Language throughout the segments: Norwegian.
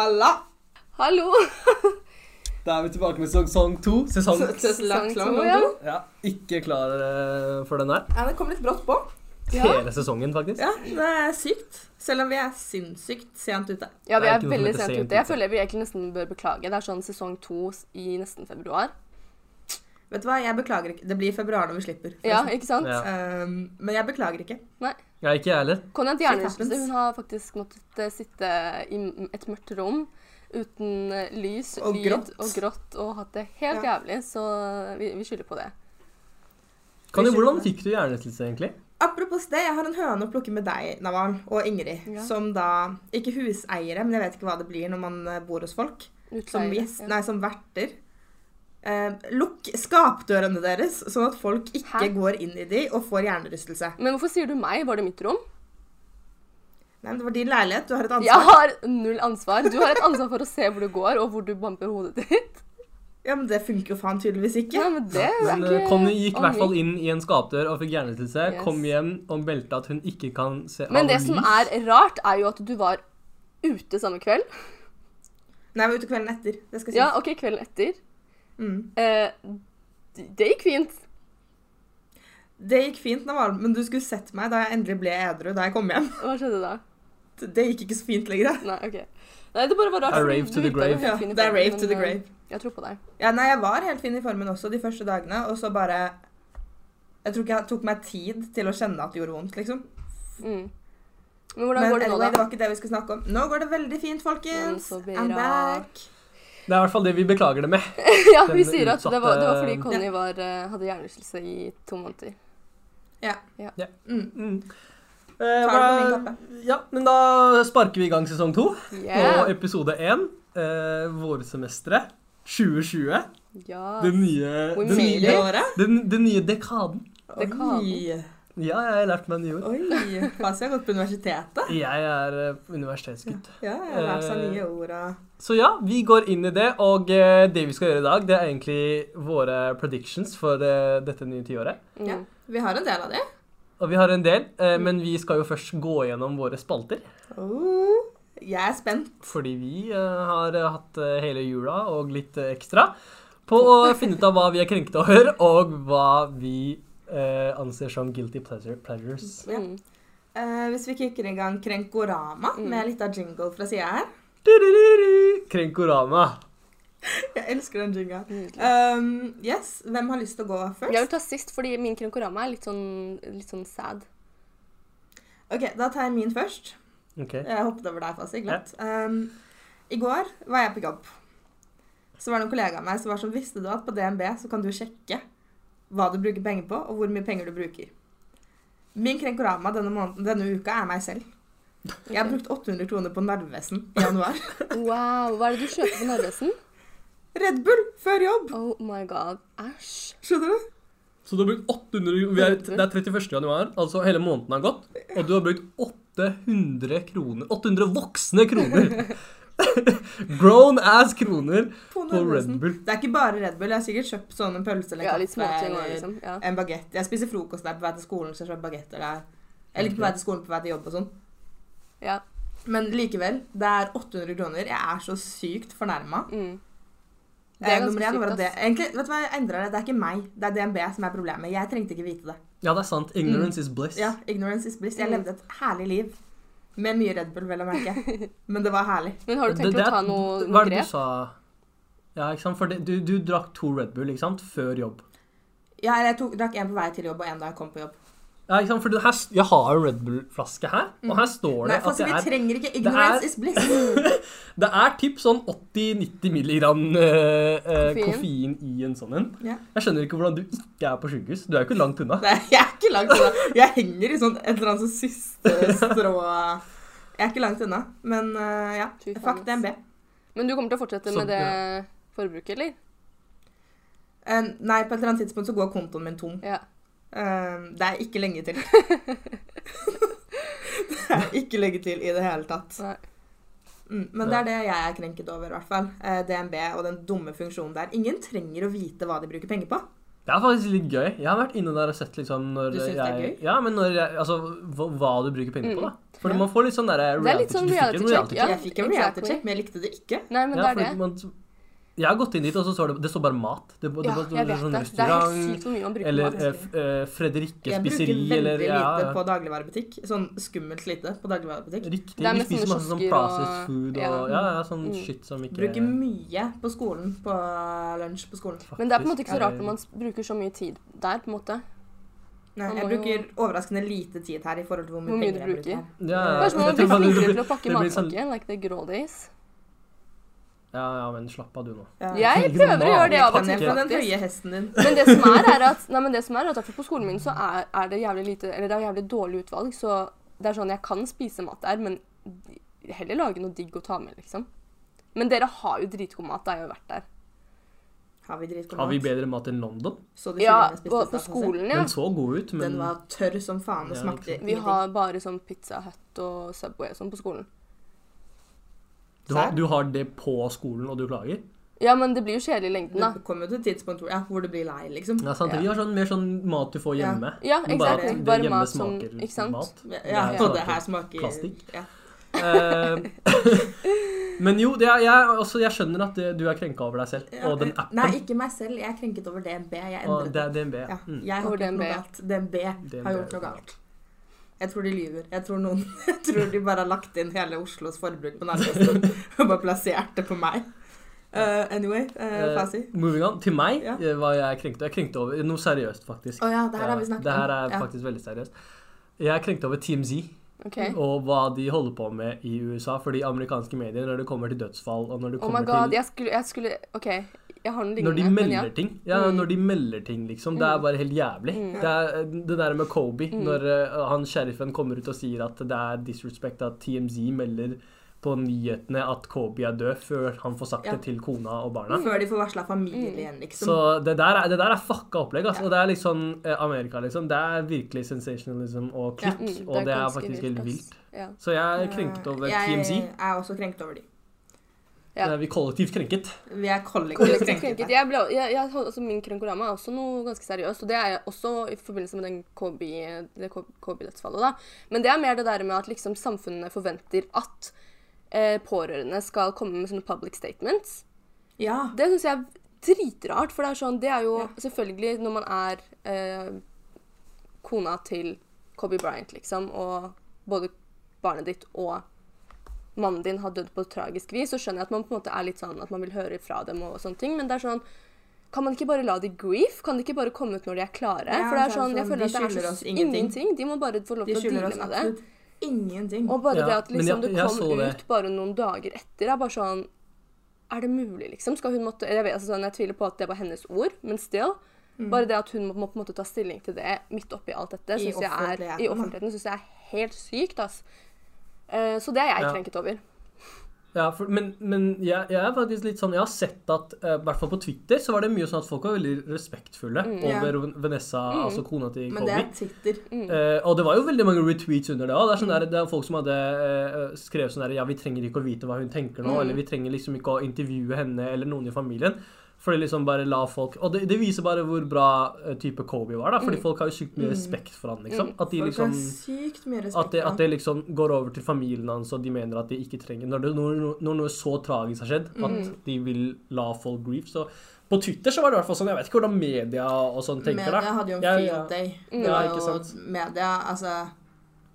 Halla! Hallo! Da er vi tilbake med sesong to. Sesong Sesong to, ja. Ja, ikke klar eh, for den her. Ja, det kom litt brått på. Ja. Sesongen, faktisk. Ja, det er sykt. Selv om vi er sinnssykt sent ute. Ja, vi er er veldig sent sent ute. Jeg føler vi egentlig nesten bør beklage. Det er sånn sesong to i nesten februar. Vet du hva, jeg beklager ikke. Det blir februar når vi slipper. Ja, ikke sant? Ja. Um, men jeg beklager ikke. Ja, ikke jeg heller. Conny har Shit hjernerystelse. happens. Hun har faktisk måttet eh, sitte i et mørkt rom uten eh, lys, Og lyd grått. og grått og hatt det helt Ja. jævlig, så vi, vi skylder på det. Conny, hvordan fikk du hjernerystelse, egentlig? Apropos det, jeg har en høne å plukke med deg, Naval, og Ingrid. Ja. Som da Ikke huseiere, men jeg vet ikke hva det blir når man eh, bor hos folk. Som, Utleiere. gjest, ja. nei, som verter. Eh, lukk skapdørene deres, sånn at folk ikke Hæ? går inn i de og får hjernerystelse. Men hvorfor sier du meg? Var det mitt rom? Nei, men Det var din leilighet. Du har et ansvar. Jeg har null ansvar. Du har et ansvar for å se hvor du går, og hvor du bamper hodet ditt. Ja, men Det funker jo faen tydeligvis ikke. Ja, men det er Men ikke Conny gikk i hvert fall inn i en skapdør og fikk hjernerystelse. Yes. Kom hjem og meldte at hun ikke kan se Men det som er rart, er jo at du var ute samme kveld. Nei, jeg var ute kvelden etter. Det skal sies. Ja, ok, kvelden etter. Mm. Eh, det gikk fint. Det gikk fint, Naval, men du skulle sett meg da jeg endelig ble edru da jeg kom hjem. Hva skjedde da? Det gikk ikke så fint lenger. Nei, ok. Nei, det bare var rart. Fordi rave to the grave. Ja, det er rave to the eh, grave. Jeg tror på deg. Ja, nei, jeg var helt fin i formen også de første dagene, og så bare Jeg tror ikke jeg tok meg tid til å kjenne at det gjorde vondt, liksom. Mm. Men hvordan Men går det nå, da? det var ikke det vi skulle snakke om. Nå går det veldig fint, folkens. Men så I'm back. Det er i hvert fall det vi beklager det med. ja, vi sier at det var, det var fordi Conny Conny var, eh, hadde hjernerystelse i to måneder. Mm. Mm. Eh, Tar det min kappe. ja, men da sparker vi i gang sesong to. Yeah. Og episode én, eh, vårsemesteret 2020. Ja. Det nye, det nye. Året? den, den nye dekaden. Dekaden. Oi. Ja, jeg har lært meg nye ord. Oi. Fasi har gått på universitetet. Jeg er eh, universitetsgutt. Ja, jeg har lært seg Eh, nye ord og Så ja, vi går inn i det, og eh, det vi skal gjøre i dag, det er egentlig våre predictions for eh, dette nye tiåret. Mm. Ja. Vi har en del av det. Og vi har en del, eh, men vi skal jo først gå gjennom våre spalter. Oh. Jeg er spent. Fordi vi eh, har eh, hatt eh, hele jula og litt eh, ekstra på å finne ut av hva vi er krenket over, og hva vi eh, anser som guilty pleasure, pleasures. Ja. Mm. Eh, hvis vi kicker i gang Krenkorama Mm. med litt av jingle fra sida her. Du-du-du-du. Krenkorama. Jeg elsker den jinga. Um, yes, Hvem har lyst til å gå først? Jeg vil ta sist, fordi min krenkorama er litt sånn, litt sånn sad. Ok, Da tar jeg min først. Okay. Jeg hoppet over deg, Fasi. Glatt. Um, I går var jeg på jobb. Så var det en kollega av meg som var sånn Visste du at på DNB så kan du sjekke hva du bruker penger på, og hvor mye penger du bruker? Min krenkorama denne, måneden, denne uka er meg selv. Jeg har brukt 800 kroner på Narvesen i januar. Wow, hva er det du kjøper på Narvesen? Red Bull før jobb! Oh my god, æsj. Skjønner du? Så du har brukt 800 vi er, Det er 31. januar, altså hele måneden har gått, og du har brukt 800 kroner 800 voksne kroner! Grown ass kroner På på Red Bull. Det er ikke bare Red Bull. Jeg har sikkert kjøpt sånne en pølse eller Ja, kaffe småting eller liksom. Ja. en bagett. Jeg spiser frokost der på vei til skolen, så jeg kjøper bagetter der. Eller ikke på vei til skolen, på vei til jobb og sånn. ja. Men likevel, det er 800 kroner. Jeg er så sykt fornærma. Mm. Det Eh, er ganske sykt, det, egentlig, vet du hva, jeg endrer det. Det er ikke meg. Det er DNB som er problemet. Jeg trengte ikke vite det. Ja, det er sant. Ignorance is bliss. Ja, Ignorance is bliss. Jeg Mm. levde et herlig liv. Med mye Red Bull, vel å merke. Men det var herlig. Men har du tenkt Det- det å ta noe, noe, Hva noe er det du grep? sa? Ja, ikke sant? For det, du, du drakk to Red Bull, ikke sant? Før jobb. Ja, jeg tok, drakk en på vei til jobb og en da jeg kom på jobb. Ja, ikke sant? For det her, jeg har en Red Bull-flaske her, og her står det Nei, at det vi er trenger ikke Ignorance is bliss. Det er typ sånn 80-90 milligram eh, eh, Koffein. i en sånn en. Ja. Jeg skjønner ikke hvordan du ikke er på sykehus. Du er jo ikke langt unna. Nei, jeg er ikke langt unna. Jeg henger i sånn et eller annet sånn siste strå Jeg er ikke langt unna. Men uh, ja. Fuck. DNB. Men du kommer til å fortsette Så- med det forbruket, eller? Uh, nei, på et eller annet tidspunkt så går kontoen min tom. Ja. Eh, det er ikke lenge til. det er ikke lenge til i det hele tatt. Nei. Mm, men det er det jeg er krenket over, i hvert fall. Uh, DNB og den dumme funksjonen der. Ingen trenger å vite hva de bruker penger på. Det er faktisk litt gøy. Jeg har vært inne der og sett liksom når Du synes jeg det er gøy? Ja, men når jeg, altså, hva, hva du bruker penger på, Mm. da. For Ja. man får litt sånn der Det er litt sånn du fikk en reality check, ja. jeg fikk en exactly. reality check, men jeg likte det ikke. Nei, men Ja, det er det. Man, jeg har gått inn dit, og så står det, det står bare mat. Det, det, Ja, det, jeg vet sånn det. Det er helt sykt hvor mye man bruker eller mat. Eller Fredrikke spiseri. Jeg bruker veldig eller ja, lite ja. på dagligvarebutikk. Sånn skummelt lite på dagligvarebutikk. Riktig. Vi spiser masse sånn processed og- food og ja. ja, ja, sånn Mm. shit som ikke Bruker mye på skolen, på lunsj på skolen. Men det er på en måte ikke så rart når man bruker så mye tid der, på en måte. Nei, jeg bruker overraskende lite tid her i forhold til hvor mye, Hvor mye penger du jeg bruker. Ja. Ja, Kanskje man blir flinkere til å pakke det sånn- matpakke, like the grow old days. Ja, ja, men slapp av du nå. Ja. Jeg prøver å gjøre det av og til, den faktisk. høye hesten din? Men det som er, er at, nei, men det som er, at på skolen min så er, er det jævlig lite Eller det er jævlig dårlig utvalg, så det er sånn jeg kan spise mat der, men heller lage noe digg å ta med, liksom. Men dere har jo dritgod mat, da. Jeg har jo vært der. Har vi dritgod Har vi bedre mat enn London? Så du Ja, på, på skolen, ja. Den så god ut, men Den var tørr som faen og smakte ja, sant. Vi har bare sånn Pizza Hut og Subway og sånn på skolen. Du har, du har det på skolen, og du klager? Ja, men det blir jo kjedelig i lengden, da. Det kommer jo til et tidspunkt hvor, ja, hvor du blir lei, liksom. Ja, sant? Ja. Vi har sånn, mer sånn mat du får hjemme. Ja, ja bare exactly. at det Bare hjemme mat som Ikke sant? mat. Ja, ja her og det her smaker plastikk. Ja. Eh, men jo, det er, jeg, også, jeg skjønner at det, du er krenka over deg selv Ja, og den appen. Nei, ikke meg selv. Jeg er krenket over DNB. Jeg og endret det er det. DNB. Ja, Mm. jeg har Over ikke gjort noe DNB. galt. DNB DNB, har gjort noe galt. Jeg tror de lyver. Jeg tror, noen, jeg tror de bare har lagt inn hele Oslos forbruk på Narvesen og bare plassert det på meg. Uh, anyway, uh, Fasi. moving on. Til meg Ja. var jeg krenkte. Jeg krenkte over noe seriøst, faktisk. Oh, ja, det her har vi snakket om. det her er Ja. faktisk veldig seriøst. Jeg krenkte over TMZ OK. og hva de holder på med i USA. Fordi amerikanske medier, når det kommer til dødsfall og når det Oh my god, til jeg skulle, jeg skulle OK, jeg har noe Når lignende. de men melder ja. ting, ja, Mm. når de melder ting, liksom. Det er Mm. bare helt jævlig. Mm. Det er det der med Kobe, Mm. når uh, han sheriffen kommer ut og sier at det er disrespect at TMZ melder på nyhetene at Kobe er død, før han får sagt Ja. det til kona og barna. Før de får varsla Mm. familien, liksom. Så det der er, det der er fucka opplegg. Altså. Ja. Og det er liksom eh, Amerika, liksom. Det er virkelig sensationalism og Ja, klikk. Mm, og det er faktisk helt vilt. Ja. Så jeg er krenket over jeg TMZ. er også krenket over de. Ja. Er vi kollektivt krenket. Vi er kollektivt krenket. Jeg ble, jeg, jeg, altså min krenkorama er også noe ganske seriøst, og det er også i forbindelse med den Kobe- det KB-dødsfallet. da. Men det er mer det der med at liksom samfunnet forventer at eh, pårørende skal komme med sånne public statements. Ja. Det syns jeg er dritrart, for det er sånn Det er jo Ja. selvfølgelig når man er eh, kona til Kobe Bryant, liksom, og både barnet ditt og mannen din har dødd på et tragisk vis, så skjønner jeg at man på en måte er litt sånn at man vil høre fra dem og sånne ting, men det er sånn kan man ikke bare la de grief? Kan de ikke bare komme ut når de er klare? Ja, For det er sånn, jeg sånn, føler de at det er så ingenting. ingenting. De må bare få lov til å deale med det. Ingenting. Og bare Ja, det at liksom, jeg- jeg kom ut bare noen dager etter, er bare sånn Er det mulig, liksom? Skal hun måtte Jeg vet, altså, sånn, jeg tviler på at det var hennes ord, men still. Mm. Bare det at hun må, må på en måte ta stilling til det midt oppi alt dette, I synes jeg er, i offentligheten syns jeg er helt sykt. ass. Uh, så det er jeg Ja. krenket over. Ja, for, men, men jeg, jeg er faktisk litt sånn Jeg har sett at i I hvert fall på Twitter så var det mye sånn at folk var veldig respektfulle Mm. over Vanessa, Mm. altså kona til Men det er Twitter. Mm. Uh, og det var jo veldig mange retweets under det òg. Det, sånn der- det er folk som hadde uh, skrevet sånn der Ja, vi trenger ikke å vite hva hun tenker nå, Mm. eller vi trenger liksom ikke å intervjue henne eller noen i familien. Fordi liksom bare la folk Og det, det viser bare hvor bra eh, type Kobe var, da. Fordi Mm. folk har jo sykt mye Mm. respekt for han, liksom. Mm. At de liksom sykt mye respekt at det, at det liksom går over til familien hans, og de mener at de ikke trenger Når, det, når, når noe så tragisk har skjedd, at Mm. de vil la folk grieve, Så på Twitter så var det i hvert fall sånn Jeg vet ikke hvordan media og sånn tenker, Media da. hadde jo en Ja, ja. day. Det Ja, var jo media Altså,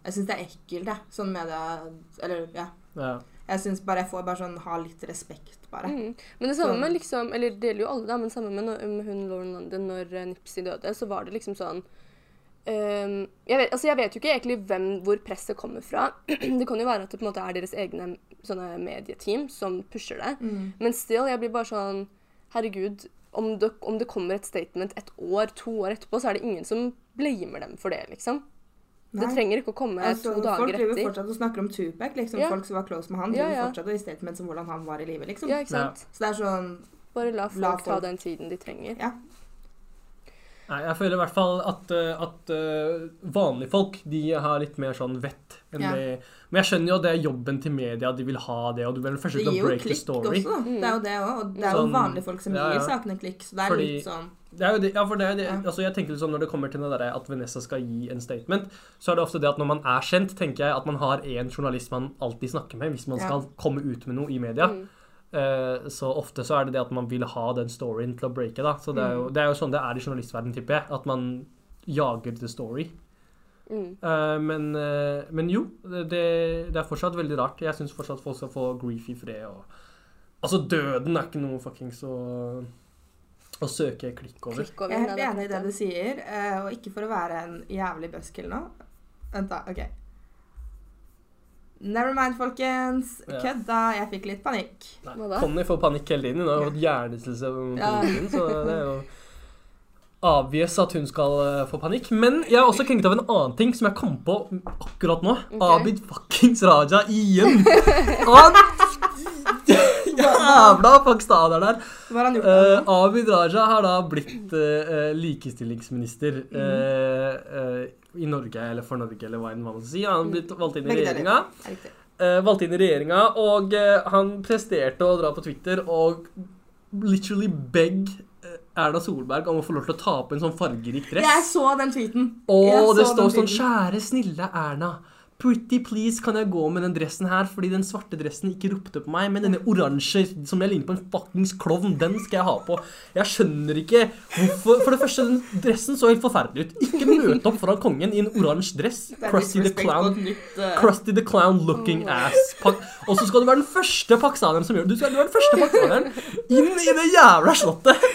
jeg syns det er ekkelt, jeg. Sånn media Eller, ja. Ja. Jeg syns bare jeg får bare sånn ha litt respekt, bare. Mm. Men det samme med liksom Eller det gjelder jo alle, da, men samme med, med hun Lauren London når eh, Nipsey døde, så var det liksom sånn um, jeg, vet, altså jeg vet jo ikke egentlig hvem, hvor presset kommer fra. det kan jo være at det på en måte er deres egne sånne medieteam som pusher det. Mm. Men still, jeg blir bare sånn Herregud, om det, om det kommer et statement et år, to år etterpå, så er det ingen som blamer dem for det, liksom. Det trenger ikke å komme Altså, to folk driver fortsatt og snakker om Tupac, liksom. Ja. Folk som var close med han, driver ja. fortsatt og i statements om hvordan han var i livet, liksom. Ja, ikke sant? Så det er sånn Bare la folk, La ta den tiden de trenger. Ja. Nei, jeg føler i hvert fall at, eh, at eh, vanlige folk de har litt mer sånn vett enn Ja. det Men jeg skjønner jo at det er jobben til media, de vil ha det, og du gir jo break the klikk story. også. Mm. Det er jo det òg. Og det er jo Sånn- vanlige folk som ja, gir sakene klikk. Så det er Fordi- litt sånn Det er jo det, ja, for det er det. Ja. Altså, jeg tenker liksom Når det kommer til det der at Vanessa skal gi en statement, så er det ofte det at når man er kjent, tenker jeg at man har én journalist man alltid snakker med hvis man Ja. skal komme ut med noe i media. Mm. Eh, så ofte så er det det at man vil ha den storyen til å breake, da. Så det er jo, Mm. det er jo sånn det er i journalistverdenen, tipper jeg. At man jager the story. Mm. Eh, men, eh, men jo, det, det er fortsatt veldig rart. Jeg syns fortsatt folk skal få grief i fred. Og, altså, døden er ikke noe fuckings å, å søke klikk over. Klikk over. Jeg er helt enig i det det du sier, eh, og ikke for å være en jævlig buskill nå. Vent, da. OK. Never mind, folkens. Kødda. Jeg fikk litt panikk. Nei, Conny får panikk hele tiden. Hun har fått hjernerystelse på Ja. så det er jo obvious at hun skal eh, få panikk. Men jeg er også krenket av en annen ting som jeg kom på akkurat nå. Okay. Abid fuckings Raja igjen. Han Jævla pakistaner der. Hva har han gjort? Da? Abid Raja har da blitt uh, likestillingsminister Uh, eh, i Norge, eller for Norge, eller hva enn man skal si. Han har blitt valgt inn i regjeringa. Uh. Valgt inn i regjeringa, og uh, han presterte å dra på Twitter og literally beg eh, Erna Solberg om å få lov til å ta på en sånn fargerik dress. Jeg så den tweeten. Og det står sånn. Kjære, snille Erna. Pretty please, kan jeg gå med den dressen her? Fordi den svarte dressen ikke ropte på meg, men denne oransje som jeg ligner på en fuckings klovn, den skal jeg ha på. Jeg skjønner ikke hvorfor For det første, den dressen så helt forferdelig ut. Ikke møte opp foran kongen i en oransje dress. Krusty the Clown. nytt, eh, the Clown looking ass. Og så skal du være den første pakistaneren som gjør det. Du skal være den første pakistaneren inn i det jævla slottet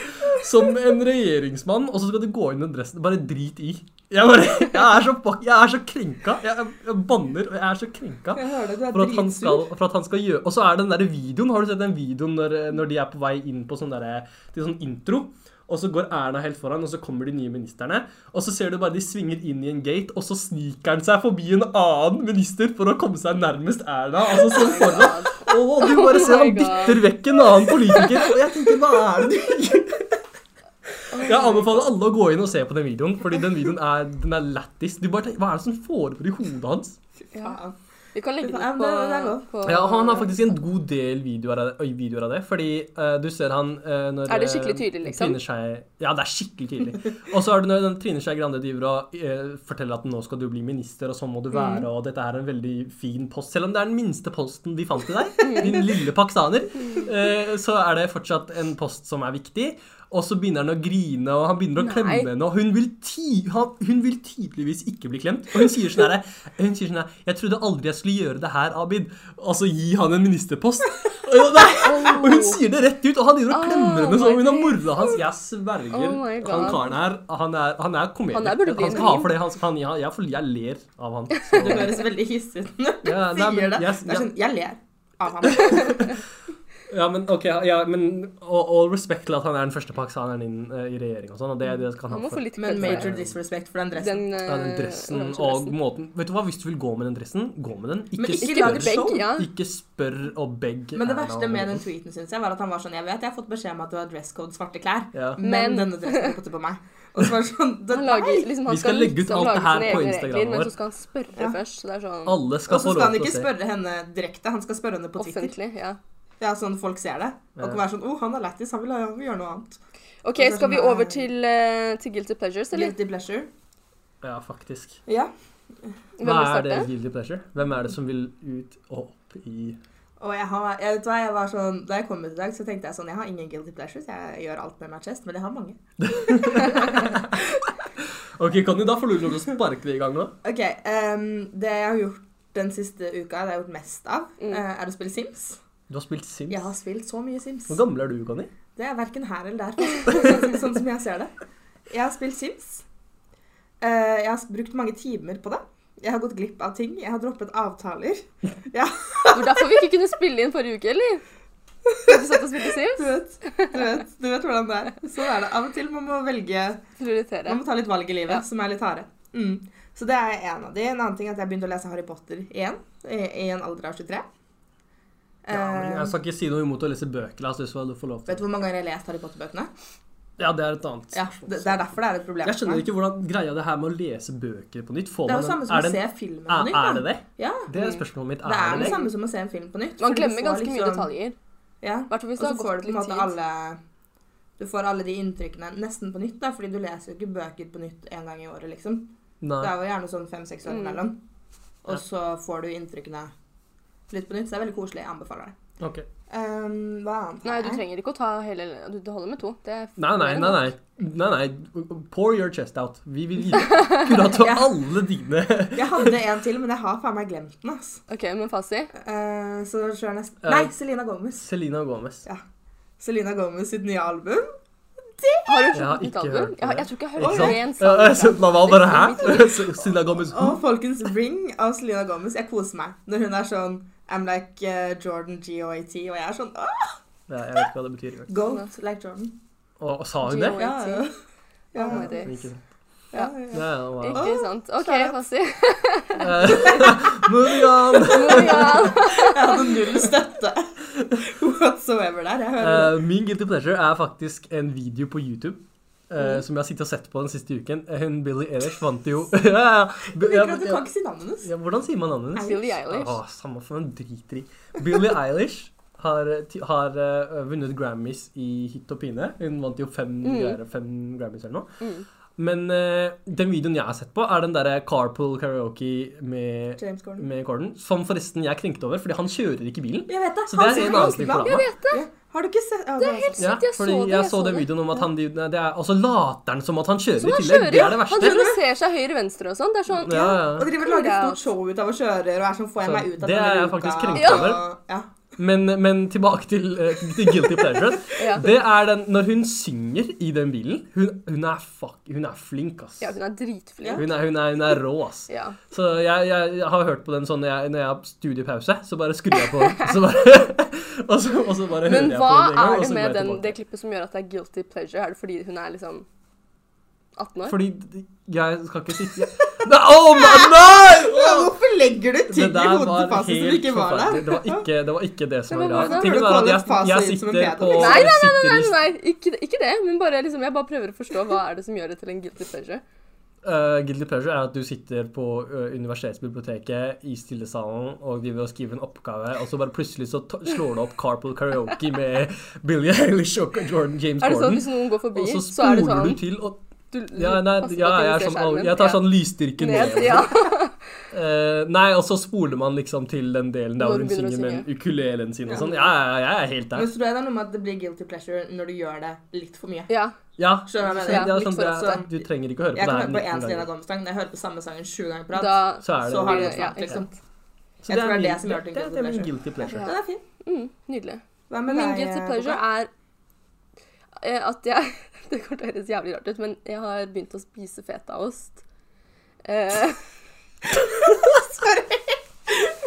som en regjeringsmann, og så skal du gå inn i den dressen. Bare drit i. Jeg, bare, jeg, er, så, jeg er så krenka. Jeg, jeg banner, og jeg er så krenka. Det, For at, han skal, for at han skal gjøre Og så er det den der videoen. Har du sett den videoen når, når de er på vei inn på sånn der, til sånn intro? Og så går Erna helt foran, og så kommer de nye ministerne. Og så ser du bare de svinger inn i en gate, og så sniker han seg forbi en annen minister for å komme seg nærmest Erna. Altså sånn foran. Og du bare ser han dytter vekk en annen politiker. Og jeg tenker, hva er det du gjør? Jeg anbefaler alle å gå inn og se på den videoen, fordi den videoen er, den er lættis. Du bare tenker, Hva er det som foregår i hodet hans? Ja. Vi kan legge den ut på, det- det Ja, han har faktisk en god del videoer av det. videoer av det fordi uh, du ser han uh, når Er det skikkelig eh, tydelig, liksom? Trine Skei Ja, det er skikkelig tydelig. Og så er det når den Trine Skei Grande driver og uh, forteller at nå skal du bli minister, og sånn må du være, og dette er en veldig fin post. Selv om det er den minste posten de fant til deg, din lille pakistaner, eh, så er det fortsatt en post som er viktig. Og så begynner han å grine, og han begynner å Nei. klemme henne, og hun vil, ti, han, hun vil tydeligvis ikke bli klemt. Og hun sier sånn her Hun sier sånn her Jeg trodde aldri jeg skulle gjøre det her, Abid. Altså gi han en ministerpost. Og, nei, og hun sier det rett ut, og han driver og klemmer henne som hun har mora hans. Jeg sverger. Oh han karen her, han er, han er komedier. Han er Han skal ha for det. Han, han, jeg, jeg, jeg, jeg ler av han. Så. Du høres veldig hissig ut når du sier det. jeg- Det sånn, jeg ler av ham. Ja, men ok, ja, men all, all respect til at han er den første pakistaneren inn uh, i regjering og sånn, og det, det skal Han få. få litt Men major disrespect for den dressen. Den, Ja, den eh, dressen og dressen. måten Vet du hva, hvis du vil gå med den dressen, gå med den. Ikke, Men ikke Ikke lag begge, show. ja. Ikke spør og beg. Men det verste med den tweeten synes jeg var at han var sånn Jeg vet jeg har fått beskjed om at du har dresscode svarte klær, ja. men, Men- denne dressen putter på meg. Og så var det sånn det, Han lager, liksom, han Vi skal legge ut liksom alt det her på Instagram regler, Men så skal han spørre Ja. først. Så det er sånn Alle skal Og så skal han ikke spørre henne direkte, han skal spørre henne på Twitter. offentlig. Ja. Ja, sånn folk ser det. Og kan være sånn Å, han er lættis, han vil, gjøre noe annet. OK, skal vi sånn, over til, uh, til Guilty Pleasures, eller? Guilty pleasure. Ja, faktisk. Ja. Hvem Hva er det guilty pleasure? Hvem er det som vil ut og opp i Og jeg har, jeg vet hva, jeg var sånn, Da jeg kom ut i dag, så tenkte jeg sånn Jeg har ingen guilty pleasures. Jeg gjør alt med my chest, men jeg har mange. Ok, kan du da få lov til å sparke det i gang nå? Ok, um, Det jeg har gjort den siste uka, det jeg har gjort mest av, Mm. eh, er å spille Sims. Du har spilt Sims. Jeg har spilt så mye Sims. Hvor gammel er du, Conny? Det er verken her eller der, sånn, sånn som jeg ser det. Jeg har spilt Sims. Eh, jeg har brukt mange timer på det. Jeg har gått glipp av ting. Jeg har droppet avtaler. Det var derfor vi ikke kunne spille inn forrige uke, eller? Du satt og spilte Sims? Du vet, du vet, du vet hvordan det er. Sånn er det. Av og til man må velge Prioritere. Man må ta litt valg i livet Ja. som er litt harde. Mm. Så det er en av de. En annen ting er at jeg begynte å lese Harry Potter igjen. I, i en alder av 23. Ja, men Eh, jeg skal ikke si noe imot å lese bøker. hvis du får lov vet du hvor mange ganger jeg har lest Harry Potter-bøkene? Ja, det er et annet Ja, det, det er derfor det er et problem. Jeg skjønner ikke hvordan greia det her med å lese bøker på nytt. Får Det er en- samme som å se filmen er, på nytt. er det det? Ja, Det er spørsmålet mitt. det er Er det det samme som å se en film på nytt. Man glemmer ganske ganske mye liksom- detaljer. Ja, hvert fall hvis det så har får gått du på en litt tid. alle Du får alle de inntrykkene nesten på nytt, da, fordi du leser jo ikke bøker på nytt en gang i året, liksom. Det er jo gjerne sånn fem-seks år Mm. imellom. Ja. Og så får du inntrykkene litt på nytt, så det er veldig koselig. Jeg anbefaler det. Ok. Um, hva annet Nei, du trenger ikke å ta hele du, holder med to. Det er Nei, nei, nei. nei, nei, nei. Pour your chest out. Vi vil gi akkurat til Ja. alle dine Jeg hadde en til, men jeg har faen meg glemt den. ass. OK, men Fasi? Uh, så kjører jeg neste Eh, Nei, Selena Gomez. Selena Gomez. Ja. Selena Gomez sitt nye album. Har du hørt har nytt ikke album? Jeg, jeg tror ikke jeg har hørt én sang. så- Man var bare her. Selena Gomez. Og folkens, Ring av Selena Gomez. Jeg koser meg når hun er sånn I'm like uh, Jordan GOAT, og jeg er sånn ah, Ja, jeg vet ikke hva det betyr. Goat like Jordan. Og, og sa hun det? Ja, ja. ja. Oh ja. Ikke sant. ja, Ja, ja. ja, wow. Ikke sant. OK, Shut up. on. Eh, Moving on! Jeg hadde null støtte whatsoever der. Jeg hører Eh, min guilty pleasure er faktisk en video på YouTube. Eh, Mm. Som jeg har sittet og sett på den siste uken. Eh, Hun Billie Eilish vant jo ja, ja, Jeg liker at du kan ikke si navnet hennes. ja, Hvordan sier man navnet hennes? Billie Eilish. Åh, samme for en dritri. Billie Eilish har, har uh, vunnet Grammys i hit og pine. Hun vant jo fem, Mm. greier, fem Grammys eller noe. Mm. Men uh, den videoen jeg har sett på, er den derre Carpool Karaoke med, James Gordon. med Gordon. Som forresten jeg krenket over, fordi han kjører ikke bilen. Jeg vet det. Så det Han er en annen ting for det. Har du ikke sett ja, Det er helt sykt. Ja, jeg fordi så det, jeg jeg så den det. videoen om at han det Og så later han som at han kjører i tillegg. Det ja. er det Han verste. driver og ser seg høyre-venstre og sånn. Det er sånn Ja, ja. Og driver og lager et stort show ut av å kjøre og er sånn Får jeg meg ut av det er jeg faktisk luka?» krenket over. Ja. Men, men tilbake til, eh, til Guilty Pleasure. Ja. Det er den når hun synger i den bilen. Hun, hun, er, fuck, hun er flink, ass. Ja, hun er dritflink. Hun er, hun er, er rå, ass. Ja. Så jeg, jeg, jeg har hørt på den sånn jeg, når jeg har studiepause, så bare skrur jeg på den. Så bare, og, så, og så bare hører jeg på den en gang, er det med den, det klippet som gjør at det er guilty pleasure? Er det fordi hun er liksom 18 år? Fordi jeg skal ikke sitte Nei, oh my, nei! Hvorfor legger du ting i hodet til Fasi som ikke var der? Det var ikke det, var ikke det som var greia. Tingen var at jeg, jeg sitter på Nei, nei, nei, nei, nei, nei, ikke, ikke det. Men bare liksom, jeg bare prøver å forstå hva er det som gjør det til en guilty pleasure. Uh, guilty pleasure er at du sitter på uh, universitetsbiblioteket i stillesalen og driver og skriver en oppgave, og så bare plutselig så t slår du opp Carpool Karaoke med Billie Eilish og Jordan, James Gordon. Er det sånn at hvis noen går forbi, så så er det spoler sånn du til og du, Ja, nei, ja jeg, er sånn, jeg tar sånn lysstyrke ned. ned. Ja. uh, nei, og så spoler man liksom til den delen der hvor hun synger med ukulelen sin og Ja. sånn. Ja, ja, ja, jeg er helt der. Men så tror jeg det er noe med at det blir guilty pleasure når du gjør det litt for mye. ja. Ja, Skjønner du hva jeg mener? det er sånn, det er, du trenger ikke å høre på Jeg det kan høre på én 19 Selena ganger. Gomez-sang. Når jeg hører på samme sangen sju ganger på rad, Så så har du det det- snart, ja, liksom. Så Jeg tror det er min- det som gjør det, til det, guilty pleasure. guilty pleasure. Ja. Den er fin. mm, Nydelig. Hva med Min deg? guilty eh, pleasure er eh, at jeg Det kommer til å høres jævlig rart ut, men jeg har begynt å spise fetaost. Eh,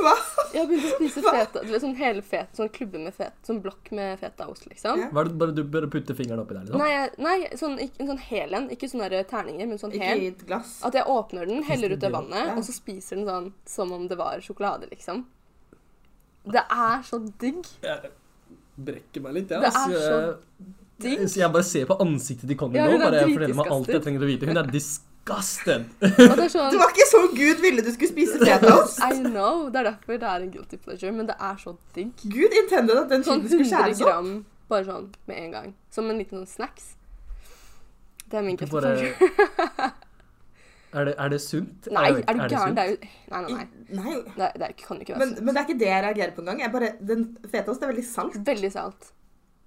Hva? jeg har begynt å spise feta Du vet sånn hele fet, sånn klubbe med fet, sånn blokk med fetaost, liksom. Ja. Hva er det bare du bør putte fingeren oppi der, liksom? Nei, jeg, nei sånn, ikke, en sånn hel en. Ikke sånne der terninger, men sånn Ikke hel. i et glass. At jeg åpner den, heller ut det vannet, Ja. og så spiser den sånn som om det var sjokolade, liksom. Det er så digg. Jeg brekker meg litt, jeg. Det altså. er så. Så jeg bare ser på ansiktet til Conny Ja, nå. Bare jeg forteller meg alt jeg trenger å vite. Hun er disgusted. Det er sånn Det var ikke så Gud ville du skulle spise fetaost. I know. Det er derfor det er en guilty pleasure, men det er så digg. Gud intended at den Sånn skulle 100 skjæres opp. gram bare sånn med en gang. Som en liten sånn snacks. Det er min guilty bare pleasure. Er det, er det sunt? Nei, er du gæren? Det er jo Nei, nei, nei. Nei, Det, det kan jo ikke være men, sunt. men det er ikke det jeg reagerer på engang. Bare, Den fetaost er veldig salt. Veldig salt.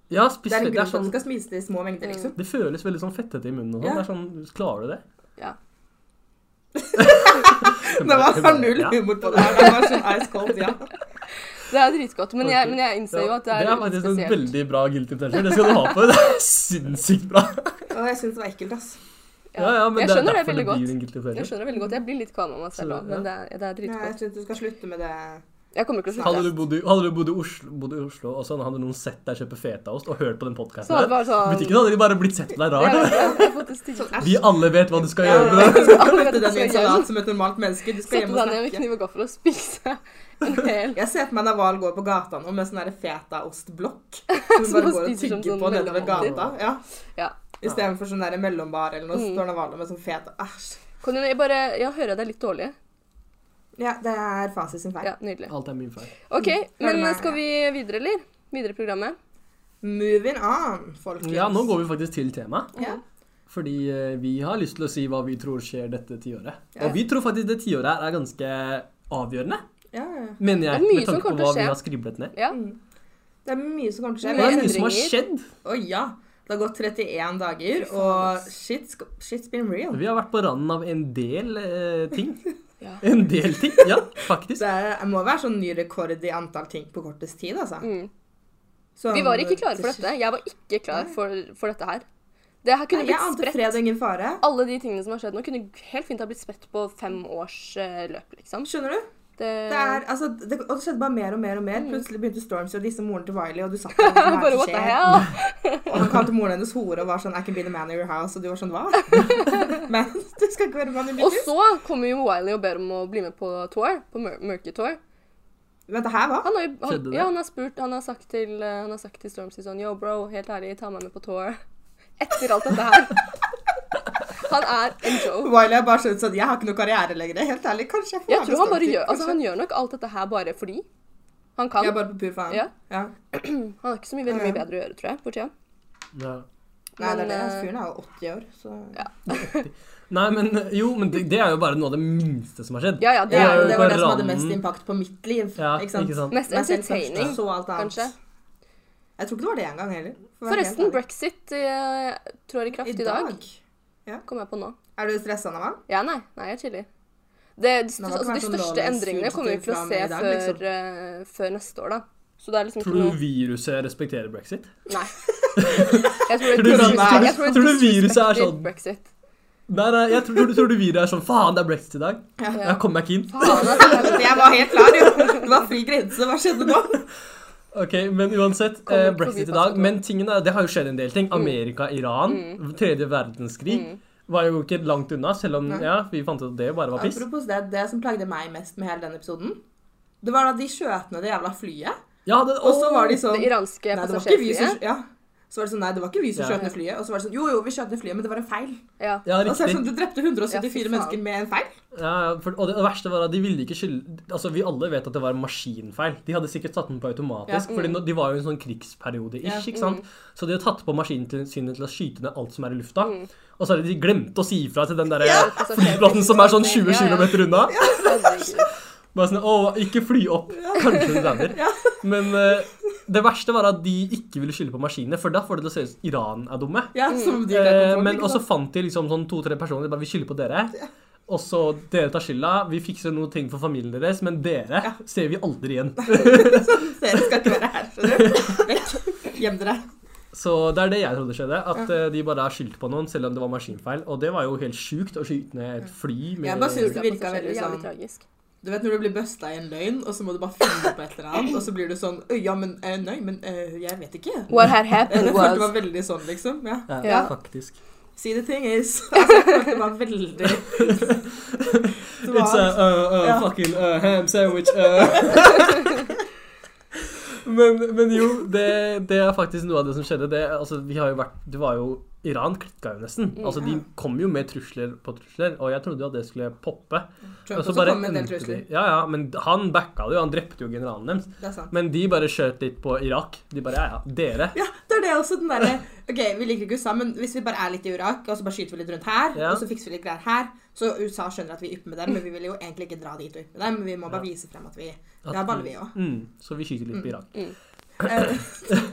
Ja, spis Det er en grunn til at du skal spise det i små mengder, liksom. det føles veldig sånn fettete i munnen og sånn. Ja. Det er sånn, Klarer du det? Ja. Det var sånn null Ja. humor på det her. Det var sånn ice cold, ja. Det er dritgodt, men jeg, men jeg innser jo at det er, det er faktisk en veldig bra guilty pleasure. Det skal du ha på. Det er sinnssykt bra. Og jeg syns det var ekkelt, ass. Ja, ja, men jeg det er skjønner det derfor veldig godt. Jeg skjønner det veldig godt. Jeg blir litt kvalm av meg selv òg, men det er, det er Nei, jeg dritgodt. syns du skal slutte med det. Jeg kommer ikke til å Hadde du bodd i, hadde du bodd i, Oslo, bodd i Oslo, og sånn hadde noen sett deg kjøpe fetaost og hørt på den Så podkasten hadde der, bare sånn Butikken hadde de bare blitt sett på deg Jeg rart. jeg det. Sånn, Vi alle vet hva du skal gjøre. med det. Alle den i en skal salat som et normalt menneske. Du skal Sette hjem deg og ned med snakke. kniv og gaffel og spise en hel Jeg ser for meg Naval går på gata nå med sånn der fetaostblokk. Som hun bare hun går og spiser som tygger sånn på nedover mellommåltid. gata. Ja. Ja. Istedenfor sånn der mellombar eller noe. Så Mm. står Naval med sånn feta Æsj. Kan du jeg bare Ja, hører deg litt dårlig? Ja, det er fasit sin feil. Ja, nydelig. Alt er min feil. OK, men skal vi videre, eller? Videre i programmet? Moving on, folkens. Ja, nå går vi faktisk til temaet. Ja. Fordi eh, vi har lyst til å si hva vi tror skjer dette tiåret. Ja. Og vi tror faktisk det tiåret her er ganske avgjørende, Ja, ja, ja. mener jeg. Med tanke på hva vi har skriblet ned. Ja. Mm. Det er mye som kommer til å skje. det er Mye som har skjedd. Å ja. Det har gått 31 dager, og shit's, shit's been real. Vi har vært på randen av en del eh, ting. Ja. En del ting, ja, faktisk. Det er, må være sånn ny rekord i antall ting på kortest tid, altså. Mm. Som, Vi var ikke klare for dette. Jeg var ikke klar for, for dette her. Det her kunne Nei, Jeg blitt spredt. fred og ingen fare. Alle de tingene som har skjedd nå, kunne helt fint ha blitt spredt på fem års eh, løp, liksom. Skjønner du? Det, Det er, altså, det, og det skjedde bare mer og mer og mer. Mm. Plutselig begynte Storms å disse moren til Wiley, og du satt der. og Bare what the hell? Og han kalte moren hennes hore og var sånn I can be the man in your house. Og du var sånn hva? Men du skal ikke være mann i mitt Og så kommer jo Wiley og ber om å bli med på tour, på Mur Murky Tour. Vent, det her hva? Han har, han, ja, han har spurt, han har sagt til, eh, han har sagt til Stormzy sånn Yo, bro, helt ærlig, ta meg med på tour. Etter alt dette her. Han er en joke. Wiley har bare skjønt sånn Jeg har ikke noe karriere lenger. Helt ærlig, kanskje jeg får Jeg tror han bare gjør Altså, han gjør nok alt dette her bare fordi. Han kan. Jeg er bare på pur faen. Ja. ja. Han har ikke så mye, veldig mye bedre å gjøre, tror jeg, for tida. Ja. Nei, det er det. Eh, Fyren er jo 80 år, så Ja. Nei, men jo, men det, det er jo bare noe av det minste som har skjedd. Ja, ja, det er er jo det var det som hadde mest impact på mitt liv. Ja, ikke sant? ikke sant? mest entertaining, Så alt annet. kanskje. Jeg tror ikke det var det engang heller. for Forresten, brexit uh, trår i kraft i dag. i dag. Kommer jeg på nå. Er du stressa, Naval? Ja, nei. Nei, jeg chiller. Det, de, det altså, de sånn største endringene kommer vi til å se dag, før, liksom. eh, før neste år, da. Så det er liksom Tror du noe viruset respekterer brexit? Nei. Jeg tror, Tror du det, jeg tror, tror du viruset er sånn- Brexit. Nei, nei, jeg tror, tror, du- viruset er sånn Faen, det er brexit i dag. Ja. Ja. Jeg kommer meg ikke inn. Faen, altså. Jeg var helt klar, jo. Det var fri grense. Hva skjedde nå? Ok, men uansett, eh, brexit i dag. Men tingen er, det har jo skjedd en del ting. Amerika, Iran, tredje verdenskrig Mm. var jo ikke langt unna, selv om ja, vi fant ut at det bare var piss. Apropos det, det som plagde meg mest med hele den episoden, det var da de skjøt ned det jævla flyet. Ja, det, Og så var de sånn Det iranske passasjerflyet. ja. Så var det sånn, nei, det var ikke vi som Ja. skjøt ned flyet. Og så var det sånn, jo, jo, vi skjøt ned flyet, men det var en feil. Ja. Ja, Og så er det riktig. sånn, Du drepte 174 Ja, mennesker med en feil. Ja, for, og det, det verste var at de ville ikke skylde Altså, Vi alle vet at det var en maskinfeil. De hadde sikkert satt den på automatisk. Ja. fordi nå- de var jo i en sånn krigsperiode Ja. ish, ikke sant? Så de har tatt på maskinsynet til, å skyte ned alt som er i lufta. Mm. Og så har de glemt å si ifra til den der Ja. flyplassen som er sånn 20 Ja, ja. km unna. Bare sånn Å, ikke fly opp. Kanskje du lander. Ja. Men uh, det verste var at de ikke ville skylde på maskinene, for da får det til å se ut som Iran er dumme. Ja, som de Eh, men også fant de liksom sånn to-tre personer. De bare, Vi skylder på dere. Og så dere tar skylda. Vi fikser noen ting for familien deres, men dere Ja. ser vi aldri igjen. så Dere skal ikke være her, skjønner du. Vekk. Gjem dere. Så det er det jeg trodde skjedde. At ja. de bare har skyldt på noen, selv om det var maskinfeil. Og det var jo helt sjukt å skyte ned et fly med Jeg bare synes det virka veldig sånn tragisk. Du vet når du blir busta i en løgn, og så må du bare finne på et eller annet, og så blir du sånn Ja, men uh, Nei, men uh, jeg vet ikke. What had happened was det var veldig sånn, liksom. Ja. Ja, Ja. faktisk. See the thing is altså, Jeg følte det var veldig Det It's a uh, uh, Ja. fucking uh, ham sandwich. Uh. men, men jo, det, det er faktisk noe av det som skjedde. Det, altså, vi har jo vært, det var jo Iran klikka jo nesten. Mm. Altså, de kom jo med trusler på trusler, og jeg trodde jo at det skulle poppe. Trump så også kom med en del trusler. Ja, ja, men han backa det jo. Han drepte jo generalen deres. Er. Men de bare skjøt litt på Irak. De bare ja, ja, dere. Ja, det er det også den derre OK, vi liker ikke USA, men hvis vi bare er litt i Irak, og så bare skyter vi litt rundt her, Ja. og så fikser vi litt greier her Så USA skjønner at vi ypper med dem, men vi vil jo egentlig ikke dra dit og yppe med dem. Men vi må bare vise frem at vi Det er baller, vi òg. Mm, så vi skyter litt på Mm. Irak. Eh,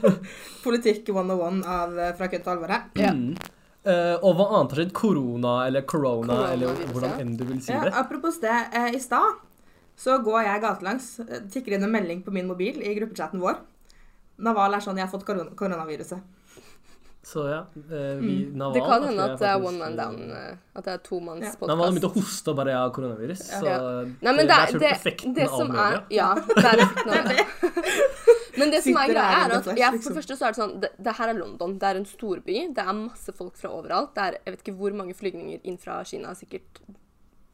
Politikk 101 av eh, Fra kødd til alvor her. Ja. Mm. Eh, og hva annet har skjedd? Korona eller corona, Corona, eller hvordan enn du vil si Ja, det. apropos det, Uh, i stad så går jeg gatelangs, tikker inn en melding på min mobil i gruppechatten vår. Naval er sånn 'Jeg har fått koron koronaviruset'. Så ja, uh, vi, Naval Mm. Det kan hende at det er one man down. At det er to manns Ja. Naval begynte begynt å hoste og bare ja, koronavirus. Ja. Så Ja. det, Nei, men det, det, er- det, det av som media. er Ja, det er effekten av det. Men det som er greia, er at jeg, for liksom. det første så er det sånn det, det her er London. Det er en storby. Det er masse folk fra overalt. Det er jeg vet ikke hvor mange flygninger inn fra Kina. Sikkert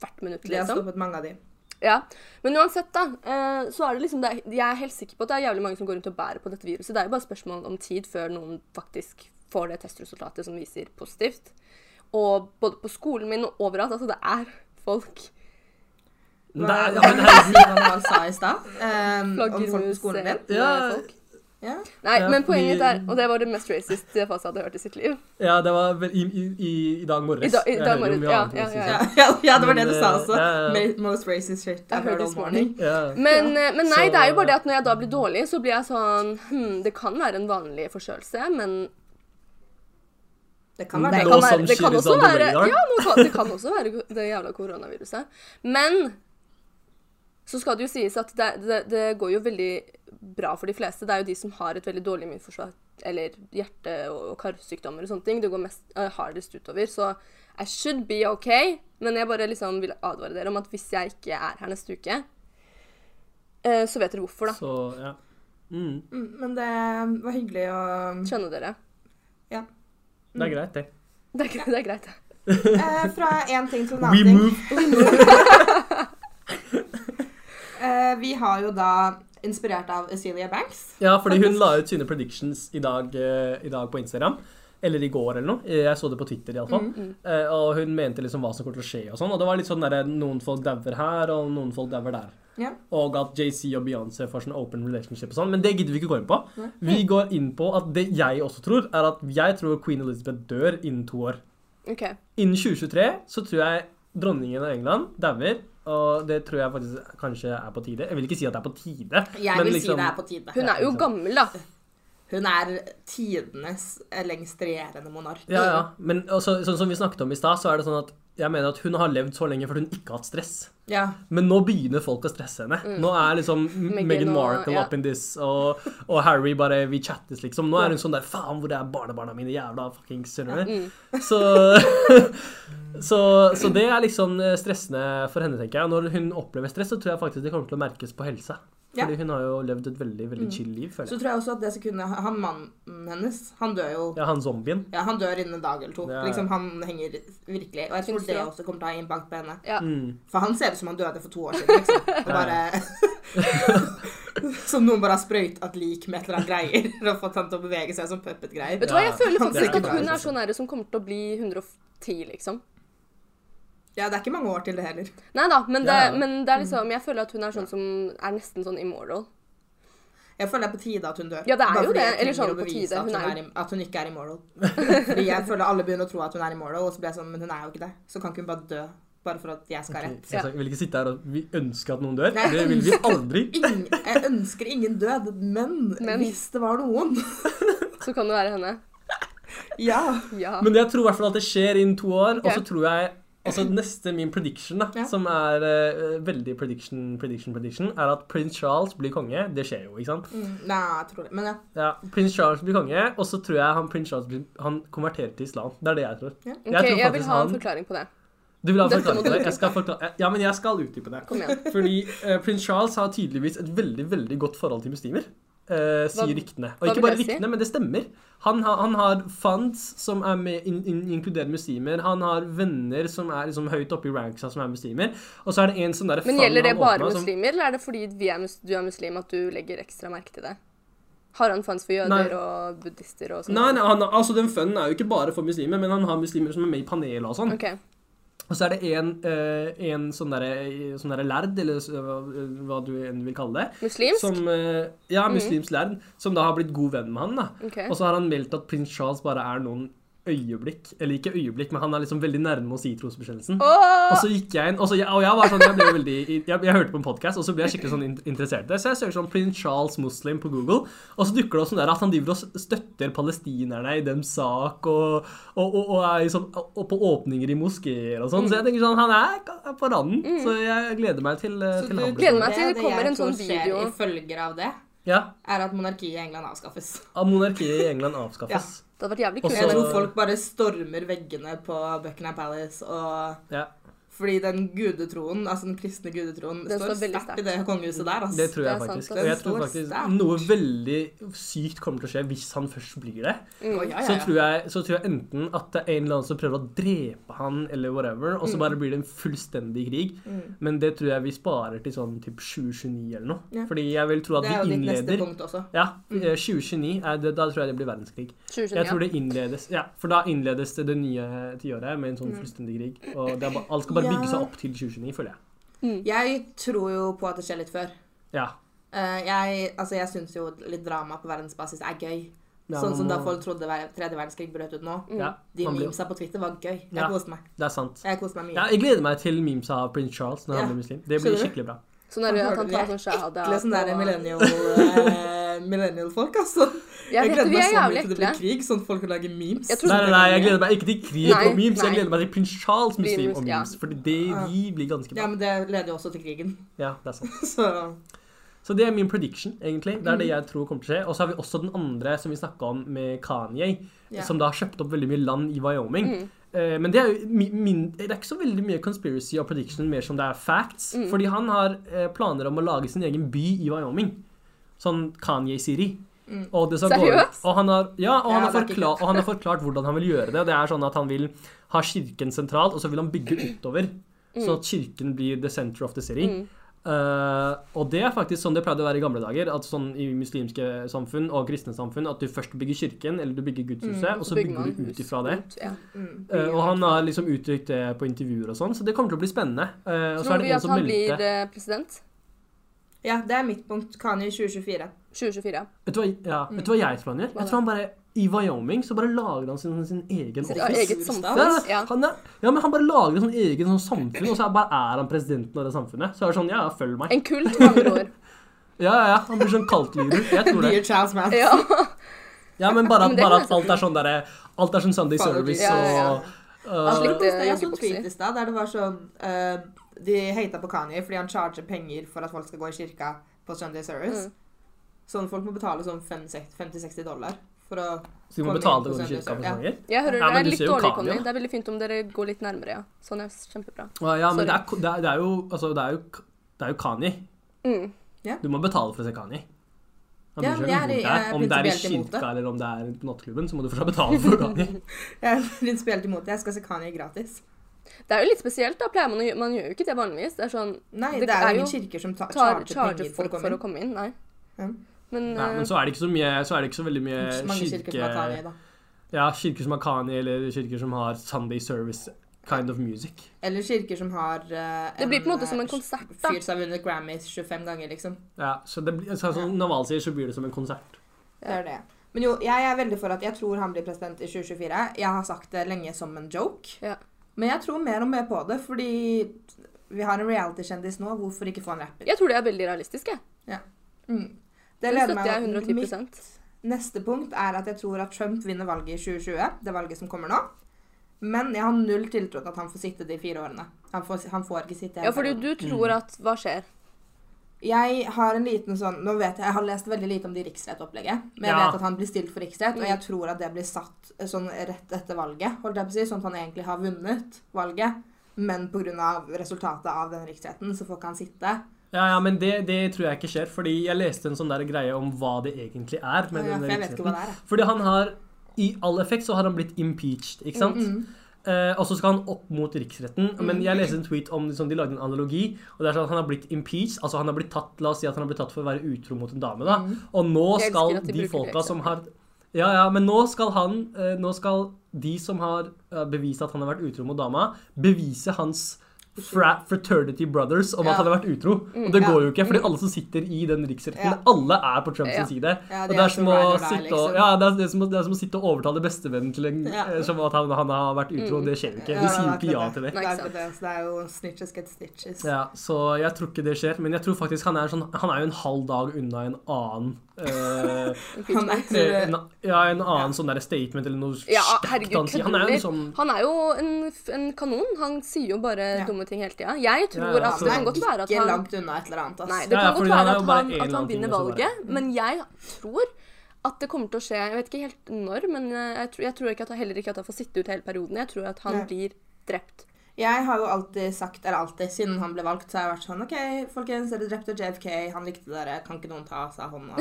hvert minutt, Det har liksom. stoppet mange av de. Ja, Men uansett, da, eh, så er det liksom det, Jeg er helt sikker på at det er jævlig mange som går rundt og bærer på dette viruset. Det er jo bare spørsmål om tid før noen faktisk får det testresultatet som viser positivt. Og både på skolen min og overalt. Altså, det er folk Hva er, hva ja, men var herregud, det Sivan sa i stad? Um, om folk på skolen din? Ja. folk. Ja. Nei, Ja, men poenget mitt er Og det var det mest racist Fasa hadde hørt i sitt liv. ja, det var vel i, i, i, i dag morges. I da, i dag morges, ja, ja, ja, det Ja, ja, ja, det var det du sa eh, også. Most racist shit I've heard this morning. Ja. Men, eh, men nei, det er jo bare det at når jeg da blir dårlig, så blir jeg sånn hm, Det kan være en vanlig forkjølelse, men Det kan være det Nå kan, være, det kan også være. Ja, det kan også være det jævla koronaviruset. Men så skal det jo sies at det, det, det går jo veldig bra for de fleste. Det er jo de som har et veldig dårlig immunforsvar, eller hjerte- og karsykdommer og sånne ting. Det går mest uh, hardest utover. Så I should be okay, men jeg bare liksom vil advare dere om at hvis jeg ikke er her neste uke, uh, så vet dere hvorfor, da. Så, ja. Mm, Mm, Men det var hyggelig å Skjønner dere? Ja. det er greit, det. Det er, greit, det er greit, det. uh, fra én ting til en We annen ting. move. Eh, vi har jo da, inspirert av Acelia Banks Ja, fordi hun la ut sine predictions i dag, uh, i dag på Instagram. Eller i går, eller noe. Jeg så det på Twitter, iallfall. Mm. Mm. Uh, og hun mente liksom hva som kommer til å skje og sånn. Og det var litt sånn der, noen folk dauer her, og noen folk dauer der. Ja. Og at JC og Beyoncé får sånn open relationship og sånn. Men det gidder vi ikke gå inn på. Nei. Vi går inn på at det jeg også tror, er at jeg tror Queen Elizabeth dør innen to år. Okay. Innen 2023 så tror jeg dronningen av England dauer. Og det tror jeg faktisk kanskje er på tide. Jeg vil ikke si at det er på tide. Jeg men vil liksom- si det er på tide. Hun er jo gammel, da. Hun er tidenes lengst regjerende monark. Ja, ja. Men også, sånn som vi snakket om i stad, så er det sånn at jeg mener at hun har levd så lenge fordi hun ikke har hatt stress. Ja. Men nå begynner folk å stresse henne. Nå er liksom Meghan Markle ja. up in this, og, og Harry bare Vi chattes, liksom. Nå er hun sånn der Faen, hvor er barnebarna mine? Jævla fuckings Skjønner du? Mm. Så, så, så det er liksom stressende for henne, tenker jeg. Når hun opplever stress, så tror jeg faktisk det kommer til å merkes på helsa. Ja. Fordi hun har jo levd et veldig veldig chill liv, føler jeg. Så tror jeg også at det sekundet Han mannen hennes, han dør jo Ja, han zombien. Ja, han dør innen en dag eller to. Er... Liksom, han henger virkelig Og jeg tror det også kommer til å ha impact på henne. Ja. Mm. For han ser ut som han døde for to år siden, liksom. Og bare Som noen bare har sprøytet lik med et eller annet greier og fått han til å bevege seg som puppet-greier. Vet du hva, jeg føler er faktisk ikke at hun er sånn nære som kommer til å bli 110, liksom. Ja, det er ikke mange år til det heller. Nei da, men det, Ja, men det er liksom Jeg føler at hun er sånn som er nesten sånn immoral. Jeg føler det er på tide at hun dør. Ja, det er Bare jo det. Eller sånn på tide. At Hun er er, at hun ikke er immoral. Fordi jeg føler alle begynner å tro at hun er immoral, og så blir jeg sånn Men hun er jo ikke det. Så kan ikke hun bare dø bare for at jeg skal ha Ok, rett. jeg vil ikke sitte her og vi ønsker at noen dør. Nei. Det vil vi aldri. Ingen, jeg ønsker ingen død, men, Men. hvis det var noen Så kan det være henne. Ja. Ja. Men jeg tror i hvert fall at det skjer innen to år. okay. Og så tror jeg Altså Neste min prediction, da, Ja. som er uh, veldig prediction, prediction, prediction, er at prins Charles blir konge. Det skjer jo, ikke sant? Mm, nei, jeg tror det. Men ja. Ja, Prins Charles blir konge, og så tror jeg han prins Charles blir, han konverterer til islam. Det er det jeg tror. Ja. Ok, tror jeg vil ha en forklaring på det. Du vil ha en forklaring på det? Jeg skal forklare, ja, men jeg skal utdype det. Kom igjen. Fordi uh, prins Charles har tydeligvis et veldig veldig godt forhold til muslimer. Eh, sier ryktene. Og ikke bare ryktene, si? men det stemmer. Han, har- han har funds som er med, in, in, inkluderer muslimer. Han har venner som er liksom høyt oppe i ranksa som er muslimer. Og så er det en sånn derre Men gjelder det bare bare muslimer, som- eller er det fordi vi er du er muslim at du legger ekstra merke til det? Har han fans for jøder Nei. og buddhister og sånn? Nei, nei han, altså Den funden er jo ikke bare for muslimer, men han har muslimer som er med i panelet og sånn. Ok. Og så er det en, eh, en sånn derre sånn derre lærd, eller hva, du enn vil kalle det, Muslimsk? som eh, Ja, muslimsk lærd, som da har blitt god venn med han. da. Okay. Og så har han meldt at prins Charles bare er noen øyeblikk, eller ikke øyeblikk, men han er liksom veldig nærme å si trosbekjennelsen. Oh! Og så gikk jeg inn, og, så, jeg, og jeg var sånn, jeg ble veldig, jeg, jeg hørte på en podcast, og så ble jeg skikkelig sånn interessert i det. Så jeg søker sånn Prince Charles Muslim på Google, og så dukker det opp sånn der at han driver og støtter palestinerne i dems sak, og, og, og, og er sånn, og på åpninger i moskeer og sånn. Så jeg tenker sånn, han er på randen, så jeg gleder meg til, eh, Så til du han. Gleder meg til det kommer en sånn video. i følger av det, Ja, er at monarkiet i England avskaffes. At monarkiet i England avskaffes. Det hadde vært jævlig kult. Jeg tror folk bare stormer veggene på Buckingham Palace og Ja. Fordi den gudetroen, altså den kristne gudetroen, Den står står sterkt i det kongehuset der. Altså. Det tror jeg Det faktisk. Og jeg tror faktisk noe veldig sykt kommer til å skje hvis han først blir det. Mm. Oh, ja, ja, Så tror, jeg, så tror jeg enten at det er en eller annen som prøver å drepe han, eller whatever, og så bare blir det en fullstendig krig. Mm. Men det tror jeg vi sparer til sånn typ 2029 eller noe. Ja. Fordi jeg vil tro at Det er jo ditt neste punkt også. Ja, eh, 2029, er det, da tror jeg det blir verdenskrig. 2029. Jeg tror det innledes Ja, for da innledes det det nye tiåret med en sånn fullstendig krig. Og det er ba, alt skal bare bygge seg opp til 2029, føler jeg. Mm. Jeg tror jo på at det skjer litt før. Ja. Uh, jeg altså jeg syns jo litt drama på verdensbasis er gøy. Ja, sånn som da folk trodde tredje verdenskrig brøt ut nå. ja, De memesa på Twitter var gøy. Jeg Ja. koste meg. Det er sant. Jeg koste meg mye. Ja, jeg gleder meg til memes av prins Charles når Ja. han blir muslim. Det blir skikkelig bra. Sånn er det at han tar sånn sjahada Ekle sånn der millennial, eh, millennial-folk, altså. Jeg jeg gleder meg så mye til det blir krig, sånn at folk kan lage memes. Nei, nei, nei, jeg gleder meg ikke til krig Nei, og memes. Jeg gleder meg til prins Charles muslim Memes, og ja. memes. Fordi det, de blir ganske bra. Ja, men det leder jo også til krigen. Ja, det er sant. Så Så det er min prediction, egentlig. Det er det Mhm. jeg tror kommer til å skje. Og så har vi også den andre som vi snakka om med Kanye, yeah. som da har kjøpt opp veldig mye land i Wyoming. Mm. Eh, Men det er, jo min, det er ikke så veldig mye conspiracy og prediction, mer som det er facts. Mm. Fordi han har eh, planer om å lage sin egen by i Wyoming. Sånn Kanye-Siri. Mm. Og Seriøst? Og han har, ja, og, han har forklart, og han har forklart hvordan han vil gjøre det. Og det er sånn at han vil ha kirken sentralt, og så vil han bygge utover. Sånn at kirken blir the center of the city. Mm. Uh, og det er faktisk sånn det pleide å være i gamle dager. At sånn I muslimske samfunn og kristne samfunn at du først bygger kirken, eller du bygger gudshuset, Mm, og så bygger bygger du ut ifra det. Ja. mm. uh, og han har liksom uttrykt det på intervjuer og sånn, så det kommer til å bli spennende. Uh, så Tror vi at han meldte blir president? Ja, det er mitt punkt. Kani 2024. 2024. vet, du hva, ja, vet du hva jeg tror han gjør? Jeg tror han bare I Wyoming så bare lager han sin, sin egen office. eget samfunn. Ja, han er, ja, men han bare lager en sånn egen sånn samfunn, og så er, bare er han presidenten av det samfunnet. Så er det sånn, ja, ja, følg meg. En kult, med andre ord. Ja, ja, ja, han blir sånn kaltlyder. Jeg tror det. Dear Charles Manson. Ja. Ja, men bare, bare at alt er sånn derre Alt er sånn Sunday Father service Ja, ja, ja. og Jeg uh, Slipp så tweet i stad der det var sånn eh, De hata på Kanye fordi han charger penger for at folk skal gå i kirka på Sunday service. Mm. Sånn folk må betale sånn 50-60 dollar for å Så de må betale til å gå i kirka Sunday på service, Ja. Jeg hører Ja, det er litt dårlig, Kanye, Conny. Det er veldig fint om dere går litt nærmere, ja. Sånn er kjempebra. Ja, ja, men det er, det, er, det er jo Altså, det er jo, det er jo Kanye. Mm. Du må betale for å se Kanye. Ja, jeg er- jeg er Om det er i kirka eller om det er på nattklubben, så må du fortsatt betale for Kanye. Jeg er prinsipielt imot det. Jeg skal se Kanye gratis. Det er jo litt spesielt, da. Pleier man, å, gjøre, man gjør jo ikke det vanligvis. Det er sånn Nei, Det det, er er jo jo- ingen kirker som tar, tar, charger charger penger for å for å komme inn. Nei. Ja. Men, Nei, men så er det ikke så mye Så er det ikke så veldig mye Mange kirker som har Kanye, kirke... da. Ja, kirker som har Kanye, eller kirker som har Sunday service kind of music. Eller kirker som har eh, Det blir på en måte som en eh, konsert, da. Fyr som har vunnet Grammys 25 ganger, liksom. Ja, så det blir, så, som Naval sier, så blir det som en konsert. Det er det. Men jo, jeg er veldig for at jeg tror han blir president i 2024. Jeg har sagt det lenge som en joke. Ja. Men jeg tror mer og mer på det, fordi vi har en reality-kjendis nå. Hvorfor ikke få en rapper? Jeg tror det er veldig realistisk, jeg. Mm. Det leder meg- 110 Mitt neste punkt er at jeg tror at Trump vinner valget i 2020. Det valget som kommer nå. Men jeg har null tiltro til at han får sitte de fire årene. Han får, han får ikke sitte Ja, fordi du tror at Hva skjer? Jeg har en liten sånn Nå vet jeg, jeg har lest veldig lite om de riksrettopplegget, men jeg Ja. vet at han blir stilt for riksrett, og Mm. jeg tror at det blir satt eh, sånn rett etter valget, holdt jeg på å si, sånn at han egentlig har vunnet valget, men pga. resultatet av den riksretten, så får ikke han sitte. Ja, ja, men det, det tror jeg ikke skjer, fordi jeg leste en sånn der greie om hva det egentlig er. med Ja, denne for jeg vet ikke hva det er. Fordi han har, i all effekt så har han blitt impeached, ikke sant? Mm, mm. Eh, og så skal han opp mot riksretten. Men Mm. jeg leste en tweet om liksom, de lagde en analogi. Og det er sånn at Han har blitt impeached. Altså han har blitt tatt La oss si at han har blitt tatt for å være utro mot en dame. da. Mm. Og nå skal de de folka som har Ja, ja, men nå skal han uh, Nå skal de som har uh, bevist at han har vært utro mot dama, bevise hans fra fraternity brothers om Ja. at han har vært utro. Mm, og det ja. går jo ikke, fordi alle som sitter i den riksretten, Ja. alle er på Trumps Ja. side. Ja, og de det er som å sitte og. Det som, å- det som å sitte og overtale bestevennen til en Ja. eh, som at han, han har vært utro. Mm. Det skjer ikke. Ja, De sier jo ikke ja til det. Nei, det, det er jo snitches get stitches. Ja, Så jeg tror ikke det skjer. Men jeg tror faktisk han er, sånn, han er jo en halv dag unna en annen eh, Han er eh, en, Ja, en annen sånn der statement eller noe Ja, sterkt herregud, han sier. Han er sånn Han er jo en, en kanon. Han sier jo bare Ja. dumme ting hele tida. Jeg tror Ja, ja, at det kan godt være at Ikke han langt unna et eller annet. ass. Nei, det Ja, ja, kan godt være at han, at han vinner valget, men jeg tror at det kommer til å skje Jeg vet ikke helt når, men jeg tror, jeg tror ikke at, heller ikke at han får sitte ut hele perioden. Jeg tror at han Nei. blir drept. Jeg har jo alltid sagt, eller alltid, siden han ble valgt, så har jeg vært sånn OK, folkens, dere drepte JFK, han likte dere, kan ikke noen ta seg hånda?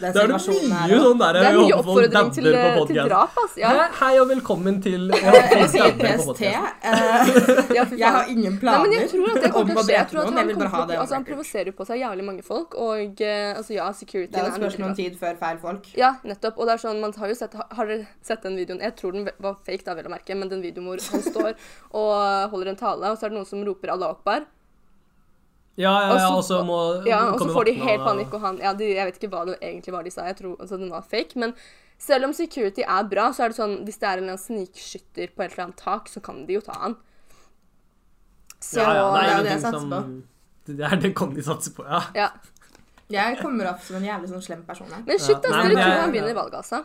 Den Det er det mye her, sånn der Det er jeg mye håper folk oppfordring til, dabber på til drap, ass. Ja. Hei, og velkommen til Eh, sier PST. eh, Ja, Jeg har ingen Nei, planer men jeg tror at det om kommer å til å skje. Jeg tror at noen. han, Jeg vil bare kommer ha det. altså, han provoserer på seg jævlig mange folk, og eh, altså, ja, security Det er jo spørsmål om tid før feil folk. Ja, nettopp. Og det er sånn, man har jo sett Har har dere sett den videoen? Jeg tror den var fake, da, vel å merke, men den videoen hvor han står og holder en tale, og så er det noen som roper 'Allah akbar'. Ja, ja, ja, Og så- må Ja, og så får de helt panikk, og han Ja, de, jeg vet ikke hva det egentlig var de sa. Jeg tror altså, den var fake. Men selv om security er bra, så er det sånn hvis det er en eller annen snikskytter på et eller annet tak, så kan de jo ta han. Så Ja, ja, det er jo det jeg satser som Det er det Conny satser på, ja. ja. Jeg kommer opp som en jævlig sånn slem person her. Men shit, Nei, dere tror jeg- han vinner valget, altså.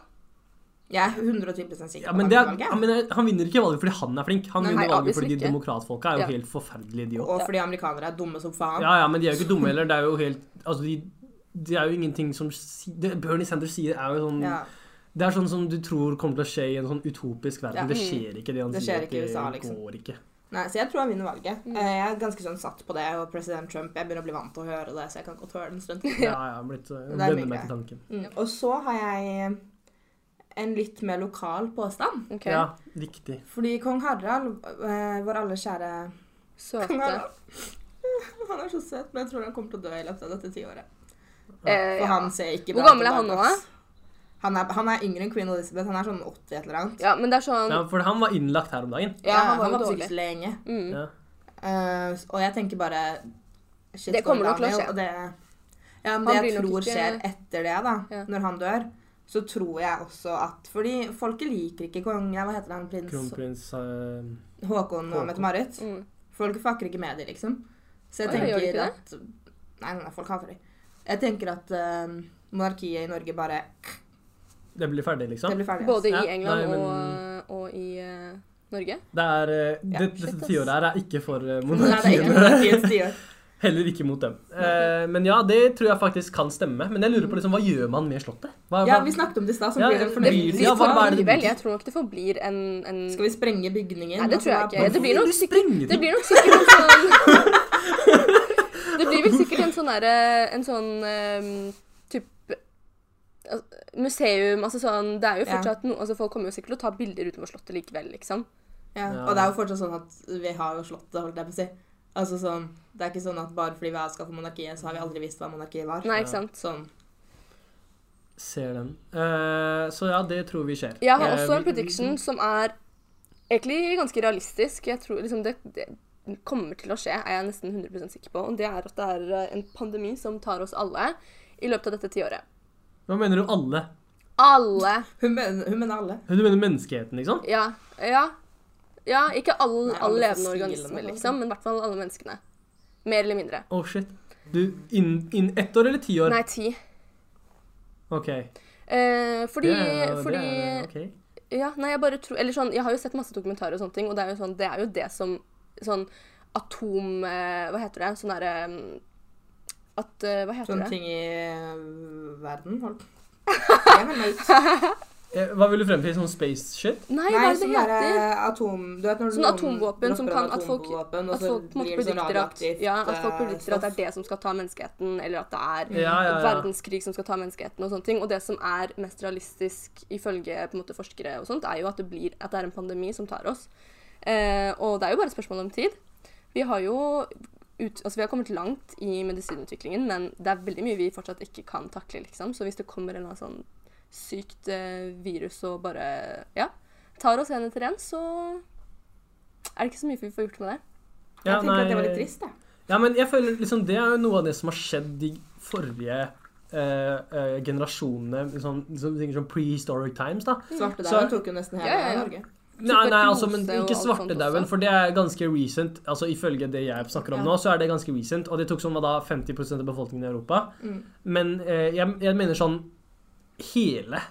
Jeg er 110 sikker Ja, på det er, valget. ja, men han vinner ikke valget fordi han er flink. Han Nei, vinner valget fordi de demokratfolka er jo Ja. helt forferdelige, de òg. Og fordi amerikanere er dumme som faen. Ja, ja, men de er jo ikke dumme heller. Det er jo helt Altså, de, de er jo ingenting som det Bernie Sanders sier, er jo sånn Ja. Det er sånn som du tror kommer til å skje i en sånn utopisk verden. Ja. Det skjer ikke, det han Det sier. ikke det USA, liksom. går ikke. Nei, Så jeg tror han vinner valget. Mm. Eh, Jeg er ganske sånn satt på det, og president Trump Jeg begynner å bli vant til å høre det, så jeg kan godt høre det en stund. Ja, ja, jeg har blitt uh, er venner til tanken. Mm. Og så har jeg en litt mer lokal påstand. Okay. Ja, riktig. Fordi kong Harald, eh, vår alle kjære kong Søte. Harald Han er så søt, men jeg tror han kommer til å dø i løpet av dette tiåret. Eh, For ja. han ser ikke bra Hvor gammel er han nå, da? Han er, han er yngre enn queen Elizabeth. Han er sånn 80 et eller annet. ja, men det er sånn Ja, for han var innlagt her om dagen. Ja, han var jo på dårlig. lenge. Mm. Ja. Uh, og jeg tenker bare shit Det kommer nok til å skje. Og det, ja, men det jeg tror ikke- skjer etter det, da, Ja. når han dør, så tror jeg også at Fordi folket liker ikke kong Hva heter han? Prins Kronprins uh, Håkon og. Mette-Marit. Mm. Folket fucker ikke med dem, liksom. Så jeg Oi, gjør de tenker ikke det? at Nei, nei, nei, folk hater dem. Jeg tenker at eh, monarkiet i Norge bare Det blir ferdig, liksom. Det blir ferdig. Både i England nei, men- og, og i eh, Norge. Det er, uh, Ja, det, dette tiåret her er ikke for uh, Nei, det er ikke monarkiets tiår. Heller ikke mot dem. Eh, men ja, det tror jeg faktisk kan stemme. Men jeg lurer på liksom, hva gjør man med Slottet? Hva, Ja, vi snakket om det i stad. Ja, det det blir- ja, hva- hva er det det vel, jeg tror nok det forblir en, en Skal vi sprenge bygningen? Nei, det tror jeg Altså, ikke. Det blir nok sikkert, det blir nok sikkert en sånn Det blir vel sikkert en sånn derre En sånn um, type Museum, altså sånn Det er jo Ja. noe Altså folk kommer jo sikkert til å ta bilder utenfor Slottet likevel, liksom. Ja, Ja. og det er jo fortsatt sånn at vi har jo Slottet, holdt jeg på å si. Altså sånn, Det er ikke sånn at bare fordi vi har avskaffet monarkiet, så har vi aldri visst hva monarkiet var. Nei, ikke sant. Sånn. Ser den. Uh, så ja, det tror vi skjer. Jeg har Eh, også en prediction som er egentlig ganske realistisk. Jeg tror liksom det, det kommer til å skje, er jeg nesten 100 sikker på. Og det er at det er eh, en pandemi som tar oss alle i løpet av dette tiåret. Hva mener du alle? Alle. Hun, mener, hun mener alle. Hun mener menneskeheten, liksom? Ja. Ja. Ja, ikke all, Nei, all alle levende organismer, liksom, men i hvert fall alle menneskene. Mer eller mindre. Å, shit. Du, innen inn ett år eller ti år? Nei, ti. OK. Eh, fordi det er, fordi det er, okay. Ja, nei, jeg bare tror Eller sånn, jeg har jo sett masse dokumentarer og sånne ting, og det er jo sånn, det er jo det som Sånn atom... Eh, hva heter det? Sånn derre mm, At eh, Hva heter Sånne det? ting i øh, verden. Hold. Jeg mener ut. Eh, Hva vil du frem til? Sånn space shit? Nei, hva er det sånn det heter? atom... Du vet når Sånn atomvåpen som kan- at folk- At folk det sånn predikter at, radioaktivt ja, at folk eh, predikter at det er det som skal ta menneskeheten, eller at det er Ja, ja, ja. verdenskrig som skal ta menneskeheten og sånne ting. Og det som er mest realistisk ifølge på en måte, forskere og sånt, er jo at det, blir, at det er en pandemi som tar oss. Eh, og det er jo bare et spørsmål om tid. Vi har jo ut, altså vi har kommet langt i medisinutviklingen, men det er veldig mye vi fortsatt ikke kan takle, liksom. Så hvis det kommer en sånn sykt eh, virus og bare ja, tar oss en etter en, så er det ikke så mye vi får gjort med det. Jeg Ja, tenker at det var litt trist, jeg. Ja, men jeg føler liksom det er jo noe av det som har skjedd de forrige Uh, uh, generasjonene. liksom, liksom, liksom prehistoric times, da. Svartedauden tok jo nesten hele Ja, ja, ja. Norge. Nei, nei, altså, men ikke svartedauden, for det er ganske recent. Altså Ifølge det jeg snakker om Ja. nå, så er det ganske recent. Og det tok sånn hva da 50% av befolkningen i Europa. Mm. Men eh, jeg, jeg mener sånn Hele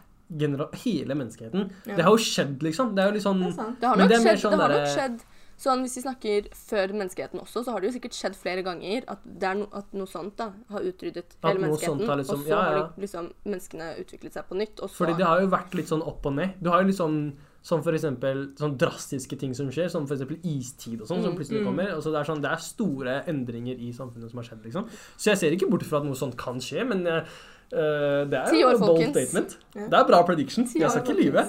hele menneskeheten. Ja. Det har jo skjedd, liksom. Det er jo litt sånn Det. Det har nok, det skjedd, sånn det har nok skjedd sånn Hvis vi snakker før menneskeheten også, så har det jo sikkert skjedd flere ganger at, det no, at noe sånt da har utryddet hele menneskeheten. liksom- og så ja, har ja. har liksom, menneskene utviklet seg på nytt. Og så Fordi det har jo vært litt sånn opp og ned. Du har jo litt sånn Som for eksempel sånn drastiske ting som skjer, som eksempel istid og sånn, som Mm, plutselig mm. kommer. Det, er sånn, det er store endringer i samfunnet som har skjedd, liksom. Så jeg ser ikke bort fra at noe sånt kan skje, men eh, eh, det er jo år, en bold statement. Ja. Det er bra prediction. Ti Jeg skal ikke lyve.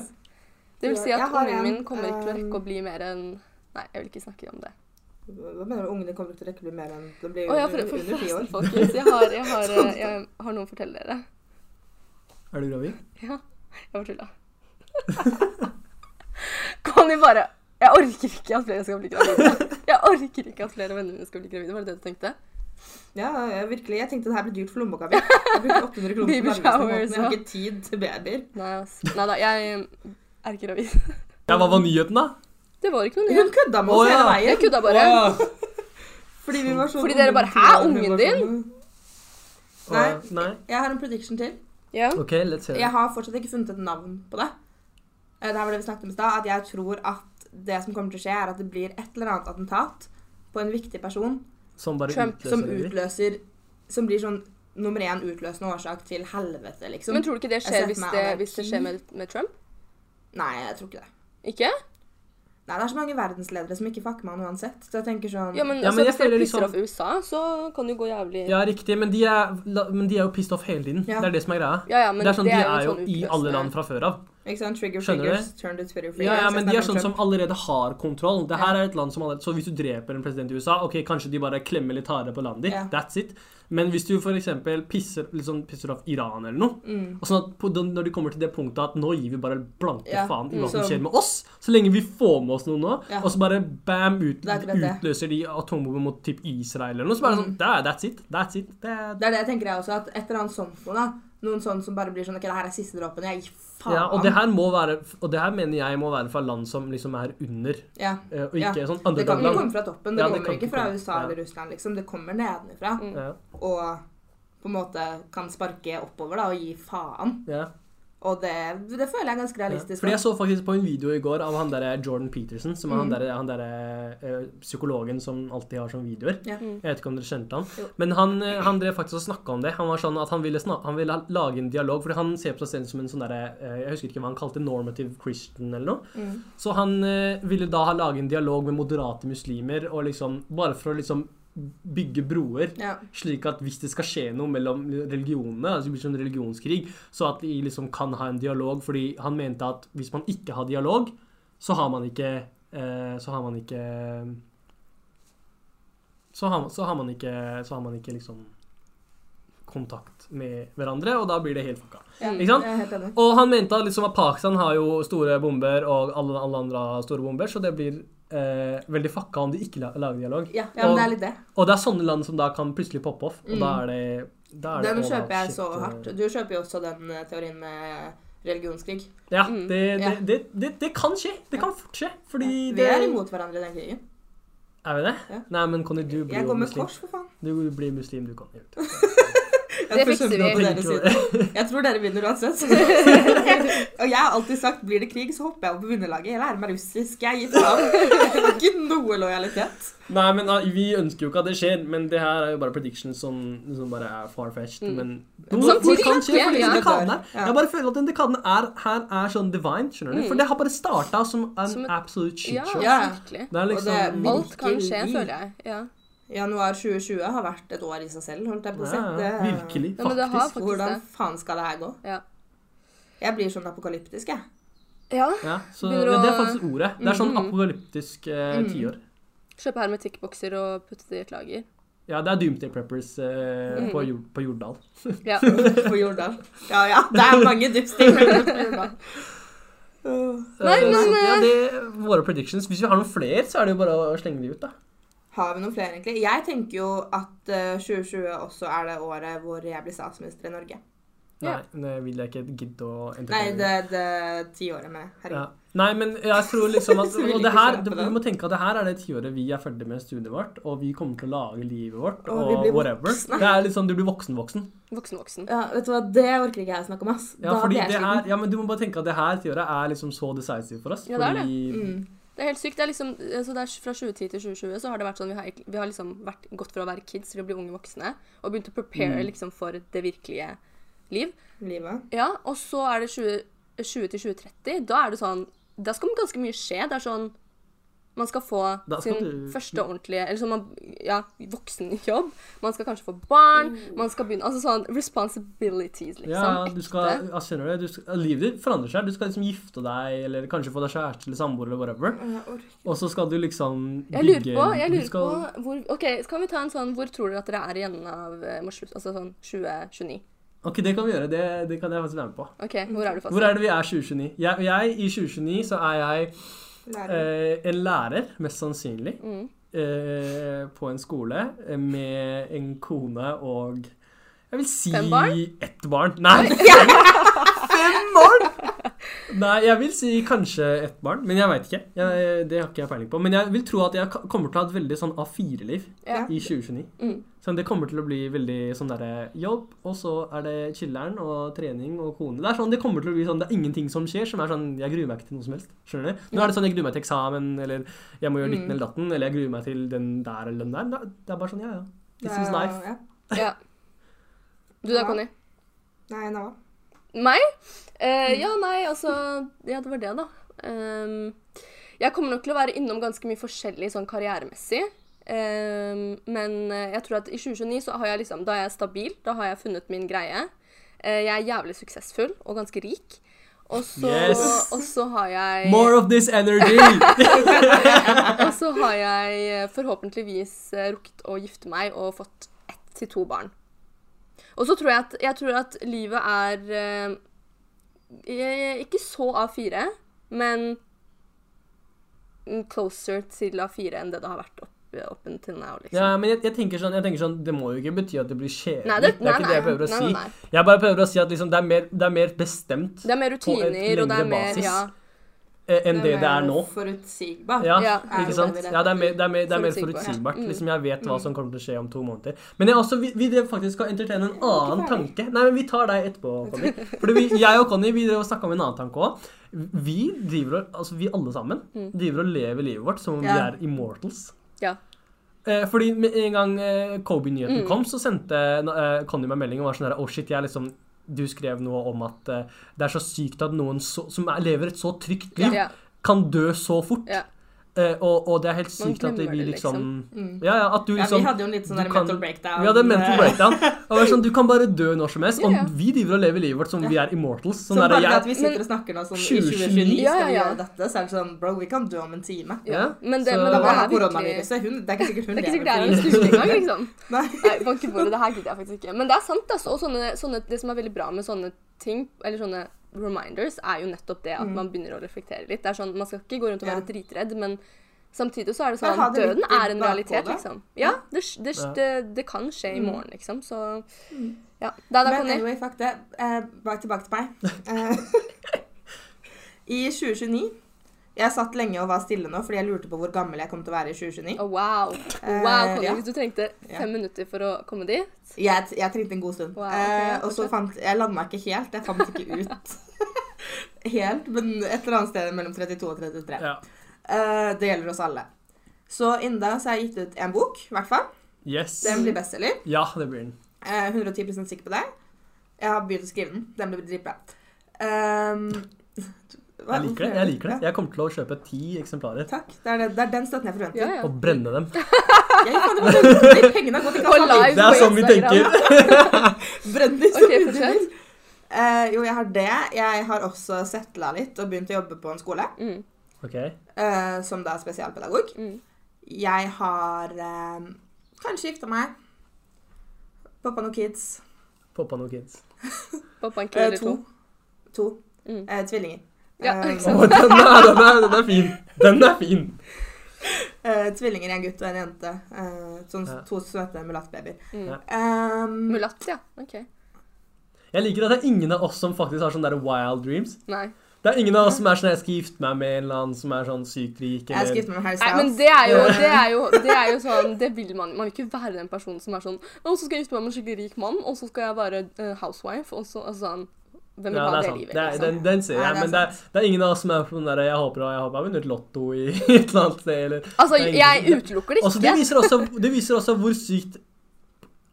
Det vil si at ungen min kommer ikke til å rekke å bli mer enn Nei, jeg vil ikke snakke om det. Hva mener du? Ungene kommer ikke til å rekke å bli mer enn De blir oh, ja, for, for, under ti år. folkens. Jeg har, jeg, har, eh, jeg har noe å fortelle dere. Er du gravid? Ja, jeg bare tulla. Kan vi bare Jeg orker ikke at flere skal bli gravide. Jeg orker ikke at flere venner mine skal bli gravide. Var det det du tenkte? Ja, virkelig. Jeg tenkte det her blir dyrt for lommeboka mi. Jeg bruker 800 kroner Baby på nærmeste. Jeg har ikke tid til babyer. Nei, altså. Nei da, jeg er ikke gravid. Ja, hva var nyheten, da? Det var ikke noe Hun nytt. kødda med oss oss ja. hele Jeg veien. kødda bare. Fordi vi var sånn Fordi dere bare, «Hæ, ungen din?» sånn- Nei. Nei. Jeg har en prediction til. Ja. OK, let's hear Jeg har fortsatt ikke funnet et navn på det. Eh, Det her var det vi snakket om i stad. At jeg tror at det som kommer til å skje, er at det blir et eller annet attentat på en viktig person Som bare Trump, utløser som utløser Som blir sånn nummer én utløsende årsak til helvete, liksom. Men tror du ikke det skjer hvis det, hvis det skjer med, med Trump? Nei, jeg tror ikke det. Ikke? Nei, Det er så mange verdensledere som ikke fucker med han uansett. Så jeg tenker sånn Ja, men, Ja, altså, men hvis dere føler pisser liksom- off USA, så kan det jo gå jævlig Ja, riktig, men de, er, men de er jo pissed off hele tiden. Ja. Det er det som er greia. Ja, ja, men det er sånn, De jo er jo sånn i alle land fra før av. Ikke sant? Trigger Skjønner du? turn to Twitter Ja, ja, men de er sånn som allerede har kontroll. Det her er et land som allerede, Så hvis du dreper en president i USA, ok, kanskje de bare klemmer litt hardere på landet ditt. Ja. That's it. Men hvis du f.eks. Pisser, liksom, pisser off Iran eller noe Mm. og sånn at på, den- Når de kommer til det punktet at nå gir vi bare blanke Ja, faen i mm, hva som skjer med oss, så lenge vi får med oss noe nå, Ja. og så bare bam, ut, er utløser de atombomber mot typ Israel eller noe, så bare Mm. sånn "Da- That's it. That's it. that's er Det er det jeg tenker jeg også, at et eller annet sånt noe, da. Noen sånn som bare blir sånn Ok, det her er siste dråpen. Jeg gir faen. Ja, og det her må være Og det her mener jeg må være fra land som liksom er under, Ja. Og og Ja. ikke sånn Det kan ikke komme fra toppen. Det Ja, kommer det ikke fra. USA Ja. eller Russland, liksom. Det kommer nedenfra. Mm. Ja, Og på en måte kan sparke oppover da, og gi faen. ja. Og det, det føler jeg er ganske Ja. realistisk. Fordi jeg så faktisk på en video i går av han der Jordan Peterson, som er han Mm. der, han der eh, psykologen som alltid har sånne videoer. Ja. Mm. Jeg vet ikke om dere kjente han. Jo. Men han, eh, han drev faktisk og snakka om det. Han var sånn at han ville, snak han ville lage en dialog, fordi han ser på seg selv som en sånn derre eh, Jeg husker ikke hva han kalte normative Christian eller noe. Mm. Så han ville da ha lage en dialog med moderate muslimer, og liksom bare for å liksom bygge broer. Ja. Slik at hvis det skal skje noe mellom religionene, altså det blir sånn religionskrig, så at de liksom kan ha en dialog, fordi han mente at hvis man ikke har dialog, så har man ikke eh, Så har man ikke så har, så har man ikke Så har man ikke liksom kontakt med hverandre, og da blir det helt fucka. Ja, Ikke sant? Helt. Og han mente liksom, at Pakistan har jo store bomber, og alle, alle andre har store bomber, så det blir eh, veldig fucka om de ikke lager dialog. Ja, ja, men Og- det er litt det. Og det er sånne land som da kan plutselig poppe off, og Mm. da er det da er Den det kjøper jeg shit, så eh. hardt. Du kjøper jo også den eh, teorien med religionskrig. Ja, Mm. det, det, det, det, kan skje. Det kan fort skje. Fordi Vi det er imot hverandre i den krigen. Er vi det? Ja. Nei, men Conny, du blir Jeg jo går med muslim. kors, for faen. Du blir muslim, du kan. Det fikser vi. Jeg tror dere vinner uansett. og jeg har alltid sagt blir det krig, så hopper jeg opp på vinnerlaget. Jeg lærer meg russisk. Jeg gir faen. Ikke noe lojalitet. Nei, men ah, Vi ønsker jo ikke at det skjer, men det her er jo bare predictions som, som bare er far-fetched. Mm. Men noe samtidig kan skje for disse ja. dekadene. Jeg bare føler at den dekaden er, her er sånn divine. skjønner du? Mm. For det har bare starta som en Som et- absolute shit Ja, show. Ja. virkelig. Det er Og liksom det- Alt kan skje, føler jeg. Ja. Januar 2020 har vært et år i seg selv, holdt jeg på å si. ja, ja. Virkelig, Ja, men det har faktisk. faktisk Hvordan faen skal det her gå? Ja. Jeg blir sånn apokalyptisk, jeg. ja. Ja, så ja, Det er faktisk ordet. Det er sånn Mhm. apokalyptisk eh, Mhm. tiår. Kjøpe hermetikkbokser og putte det i et lager. Ja, det er Doomsday Preppers eh, mm. på, Jord, på Jordal. Ja. På Jordal. Ja ja, det er mange dypsting på Jordal. Nei, men, så, ja, eh, det våre predictions. Hvis vi har noen flere, så er det jo bare å slenge de ut, da. Har vi noen flere, egentlig? Jeg tenker jo at eh, 2020 også er det året hvor jeg blir statsminister i Norge. Nei, det vil jeg ikke gidde å Nei, det, det tiåret med ja. herregud. Nei, men jeg tror liksom at Og det her, vi må tenke at det her er det tiåret vi er ferdig med studiet vårt, og vi kommer til å lage livet vårt, Og og, whatever. voksne. Det er litt sånn du blir voksen-voksen. Voksen, voksen. Ja, vet du hva, det orker ikke jeg snakke om, ass. Ja, da fordi blir jeg sliten. ja, men du må bare tenke at det her tiåret er liksom så decisive for oss. Ja, det er det. fordi Mm. Det er helt sykt. Det er liksom, altså det er Fra 2010 til 2020 så har det vært sånn vi har, vi har liksom vært, gått fra å være kids til å bli unge voksne og begynt å prepare Mm. liksom for det virkelige liv. Livet. Ja, Og så er det 20, 20 til 2030. Da er det sånn Da skal ganske mye skje. Det er sånn Man skal få skal sin du- første ordentlige Eller sånn man, ja, voksenjobb. Man skal kanskje få barn. Man skal begynne Altså sånn responsibilities, liksom. Ja, du skal, ja, skjønner du, skal, Livet ditt forandrer seg. Du skal liksom gifte deg, eller kanskje få deg kjæreste eller samboer, eller whatever. Og så skal du liksom Jeg lurer på, jeg lurer skal, på hvor, OK, så kan vi ta en sånn Hvor tror dere at dere er i enden av eh? Altså sånn 2029. Ok, det kan vi gjøre. Det, det kan jeg faktisk være med på. OK, hvor er du fast? Hvor er det vi er 2029? Jeg, jeg I 2029 så er jeg Lærer. eh, en lærer, mest sannsynlig, Mm. eh, på en skole med en kone og Jeg vil si Fem barn? ett barn. Nei, fem barn! Nei, jeg vil si kanskje ett barn, men jeg veit ikke. Jeg, det har ikke jeg peiling på. Men jeg vil tro at jeg kommer til å ha et veldig sånn A4-liv Ja. i 2029. Mm. Så det kommer til å bli veldig sånn derre jobb, og så er det chiller'n og trening og kone. Det er sånn, det kommer til å bli sånn, det er ingenting som skjer som er sånn Jeg gruer meg ikke til noe som helst. Skjønner du? Nå er det sånn jeg gruer meg til eksamen, eller jeg må gjøre ditten Mm. eller datten, eller jeg gruer meg til den der eller den der. Det er bare sånn, ja ja. This is life. Ja. Ja. Du da. Conny? Nei, Nava. Meg? Eh, Mm. ja, nei, altså Ja, det var det, da. Um, jeg kommer nok til å være innom ganske mye forskjellig sånn karrieremessig. Um, men eh, jeg tror at i 2029 så har jeg liksom Da er jeg stabil. Da har jeg funnet min greie. Uh, jeg er jævlig suksessfull og ganske rik. Og så, Yes! og så har jeg More of this energy! Og så har jeg eh, forhåpentligvis rukket å gifte meg og fått ett til to barn. Og så tror jeg at, jeg tror at livet er eh, Ikke så A4, men closer til A4 enn det det har vært opp, opp til nå. liksom. ja, men jeg, jeg, tenker sånn, jeg tenker sånn, det må jo ikke bety at det blir kjedelig. Nei, det, det- er ikke nei, det jeg prøver å nei, si. nei, nei. Jeg bare prøver å si at liksom, det, er mer, det er mer bestemt Det er mer rutiner, På et rutiner, og det er lengre mer basis. Ja. Eh, enn det det er nå. Forutsigbart. Ja, Ja, ikke sant? Ja, det er mer, det er mer, det er mer Forutsigbart. Mm. Liksom Jeg vet hva som kommer til å skje om to måneder. Men jeg også, vi, vi drev faktisk skal entertaine en annen tanke. Nei, men vi tar deg etterpå, Conny. Fordi vi, jeg og Conny vi drev og snakka om en annen tanke òg. Vi driver altså vi alle sammen Mm. driver og lever livet vårt som om vi er immortals. Ja. Eh, fordi med en gang eh, Kobe-nyheten Mm. kom, så sendte eh, Conny meg melding og var sånn der Oh shit, jeg er liksom Du skrev noe om at eh, det er så sykt at noen så, som er, lever et så trygt liv, Ja. kan dø så fort. Ja. Eh, og, og det er helt sykt at vi glemmer liksom Mm. Ja, ja, at du Ja, liksom vi hadde jo en litt sånn du der kan- mental breakdown. Vi hadde en mental breakdown. Og det er sånn, Du kan bare dø når som helst. Ja, ja. Og vi driver og lever livet vårt som om vi er immortals. Sånn Så der, bare jeg, at vi sitter og snakker nå sånn i 2029, 2029 ja, skal vi ja, ja. gjøre dette, så er det sånn Bro, vi kan dø om en time. ja. Men det, Så- men det var er koronaviruset. Hun, det er ikke sikkert hun lever. Det er ikke sikkert det er en engang, liksom. Nei. Nei, bank i bordet, det her gidder jeg faktisk ikke. Men det er sant, altså. Og sånne, sånne, det som er veldig bra med sånne ting, eller sånne reminders, er jo nettopp det at Mm. man begynner å reflektere litt. Det er sånn, Man skal ikke gå rundt og Ja. være dritredd, men samtidig så er det sånn at Døden er en realitet, liksom. Ja, det, det, Ja. det, det kan skje i Mm. morgen, liksom. Så ja. Da, da Men anyway, fuck det. Eh, bak tilbake til meg. Eh, I 2029 Jeg satt lenge og var stille nå fordi jeg lurte på hvor gammel jeg kom til å være i 2029. Oh, wow. wow Wow, Conny, ja. hvis du trengte Ja. fem minutter for å komme dit Jeg, jeg trengte en god stund. Wow, okay, eh, og så fant Jeg landa ikke helt. Jeg fant ikke ut helt, men et eller annet sted mellom 32 og 33. ja. Eh, det gjelder oss alle. Så innen da så har jeg gitt ut en bok, i hvert fall. Yes. Den blir bestselger. Ja, det blir den. Eh, 110% sikker på det. Jeg har begynt å skrive den. Den blir dritbra. Um, Jeg liker det. Jeg liker det. Jeg kommer til å kjøpe ti eksemplarer takk. Det er, det, det er den støtten jeg forventer. Ja, ja. og brenne dem. Jeg bare- de pengene har gått i Og Det er sånn vi tenker. Brenn de så Ok, mye du fortsett. Eh, jo, jeg har det. Jeg har også settla litt og begynt å jobbe på en skole. Mm, Ok. Uh, som da er spesialpedagog. mm. Jeg har uh, kanskje gifta meg. Poppa noen kids. Poppa noen kids. Poppa en kid eller to. to. To. Mm. Tvillinger. Ja, ikke den, er, den, er, den er fin. Den er fin. Uh, tvillinger, en gutt og en jente. Uh, sånn Ja. To søte mulattbabyer. Mm. Um, Mulatt, ja. OK. Jeg liker at det er ingen av oss som faktisk har sånne der wild dreams. Nei. Det er ingen av oss som er sånn jeg skal gifte meg med en eller annen som er sånn sykt rik. jeg skal gifte meg med Harry Nei, Styles. men det er, jo, det, er jo, det er jo sånn Det vil man Man vil ikke være den personen som er sånn Og så skal jeg gifte meg med en skikkelig rik mann, og så skal jeg være housewife, og så altså, sånn Hvem vil Ja, ha det det, livet? Det er, liksom? den, den ser jeg, det er men det er, det er ingen av oss som er på den der Jeg håper jeg har vunnet lotto i et eller annet sted, eller Altså, det jeg utelukker det Også, det, ikke. viser også, det viser også hvor sykt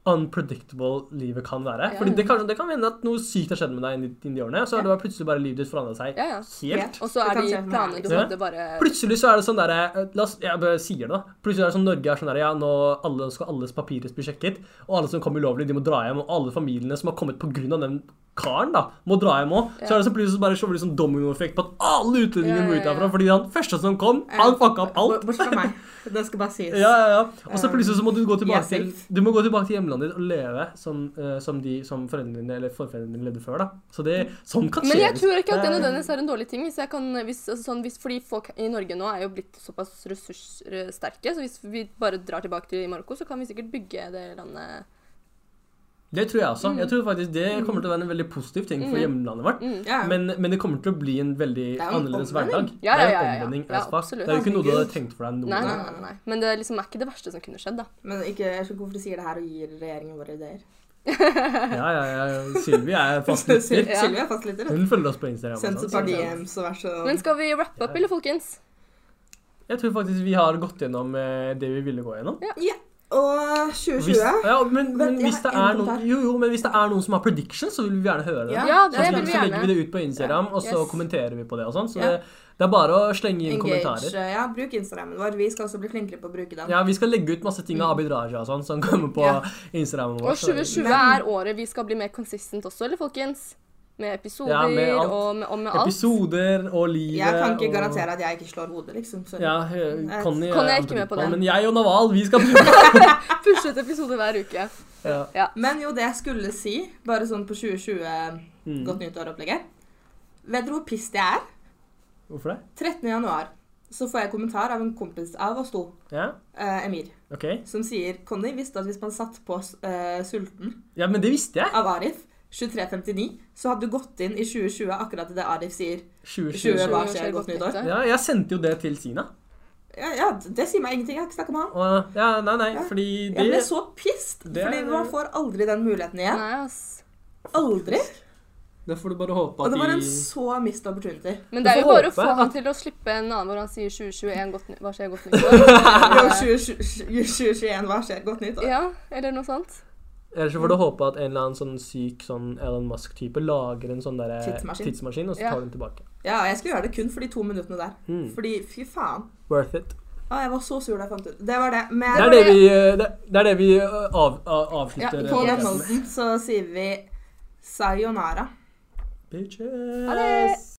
unpredictable livet kan være. Ja. Fordi det kan, det kan hende at noe sykt har skjedd med deg inni inni de årene, og så har ja. plutselig bare livet ditt forandra seg Ja, ja. helt. Og så er de planene du hadde, bare Plutselig så er det sånn derre eh, La oss Jeg bare sier det, da. Plutselig er det sånn Norge er sånn derre Ja, nå alle, skal alles papirer bli sjekket, og alle som kommer ulovlig, de må dra hjem, og alle familiene som har kommet av den karen, da, må dra hjem òg. Så er det så plutselig bare så liksom sånn dominoeffekt på at alle utlendinger Ja, må ja, ut herfra. fordi han første som kom, han fucka opp alt. Bortsett fra meg. Det skal bare sies. Ja, ja, ja. Og så Um, plutselig så må du gå tilbake til. Du må gå tilbake til hjemlandet ditt og leve som, eh, som, de, som foreldrene dine eller forfedrene dine levde før, da. Så det, sånn kan skje. Men jeg tror ikke at det er- nødvendigvis er en dårlig ting. Hvis jeg kan, hvis, altså sånn, hvis, fordi folk i Norge nå er jo blitt såpass ressurssterke, så hvis vi bare drar tilbake til Marokko, så kan vi sikkert bygge det landet Det tror jeg også. Mm. Jeg tror faktisk det kommer til å være en veldig positiv ting for Mm. hjemlandet vårt. mm. Yeah. Men, men det kommer til å bli en veldig Det er en annerledes hverdag. Ja, det er ja, en ja, ja. omvending Ja, as fuck. absolutt. Det er jo ikke noe du hadde tenkt for deg noen Nei, nei, nei, nei. Men det er liksom er ikke det verste som kunne skjedd, da. Men ikke, jeg skjønner ikke hvorfor du sier det her og gir regjeringen våre ideer. Ja, ja, ja. Sylvi er fast lytter. Ja. fast er fastlytter. Hun følger oss på Instagram. Sendt og et par DMs og vær så Men skal vi wrap up, eller, folkens? Jeg tror faktisk vi har gått gjennom eh, det vi ville gå gjennom. Og Hvis, 2020 ja, men, men hvis det er noen, jo, jo, men hvis det er noen som har predictions, så vil vi gjerne høre det. Ja, det det så, vil vi så legger vi det ut på Instagram, og så Yes. kommenterer vi på det og sånn. Så Ja. det, det er bare å slenge inn Engage. kommentarer. Ja, bruk Instagrammen vår. Vi skal også bli flinkere på å bruke den. Ja, vi skal legge ut masse ting av Mm. Abid Raja og sånn, som kommer på Ja. Instagramen vår. Og så- 2020 Men- er året vi skal bli mer consistent også, eller, folkens? Med episoder Ja, med alt. og, med, og med alt. Episoder og livet Jeg kan ikke og- garantere at jeg ikke slår hodet, liksom. Så. Ja, eh, Conny, er ikke med på det. Men jeg og Naval, vi skal prøve. Pushe ut episoder hver uke. ja. Men jo, det jeg skulle si, bare sånn på 2020 mm. godt nyttår-opplegget Vet dere hvor pissed jeg er? Hvorfor det? 13. januar så får jeg kommentar av en kompis av oss to, Ja, eh, Emir, ok. som sier Conny visste at hvis man satt på eh, Sulten Ja, men det visste jeg. av Arif 2359, så hadde du gått inn i 2020 akkurat det Arif sier 2020. 20 hva skjer, godt nyttår? Ja, jeg sendte jo det til Sina. Ja, ja, det sier meg ingenting. Jeg har ikke snakket med han. Uh, ja, nei, nei, Ja. fordi Jeg ble så pissed, det fordi er- man får aldri den muligheten igjen. Nei, ass. Aldri. Det får du bare håpe Og at det var en så mist opportunity. Men det er jo bare å få han til å slippe en annen hvor han sier 2021 godt, hva skjer godt nyttår. Jo, 2021, hva skjer? Godt nytt år. ja, eller noe sånt. Ellers så får du håpe at en eller annen sånn syk sånn Elon Musk-type lager en sånn der Tidsmaskin. tidsmaskin, og så tar du den tilbake. Ja, jeg skulle gjøre det kun for de to minuttene der. Mm. Fordi, fy faen. Worth it. Å, jeg var så sur da jeg fant ut. Det var det. Men Det er det vi, eh, det, det, er det vi av, av, av, ja, på eh, den måten så sier vi sayonara. Bitches. Ha det!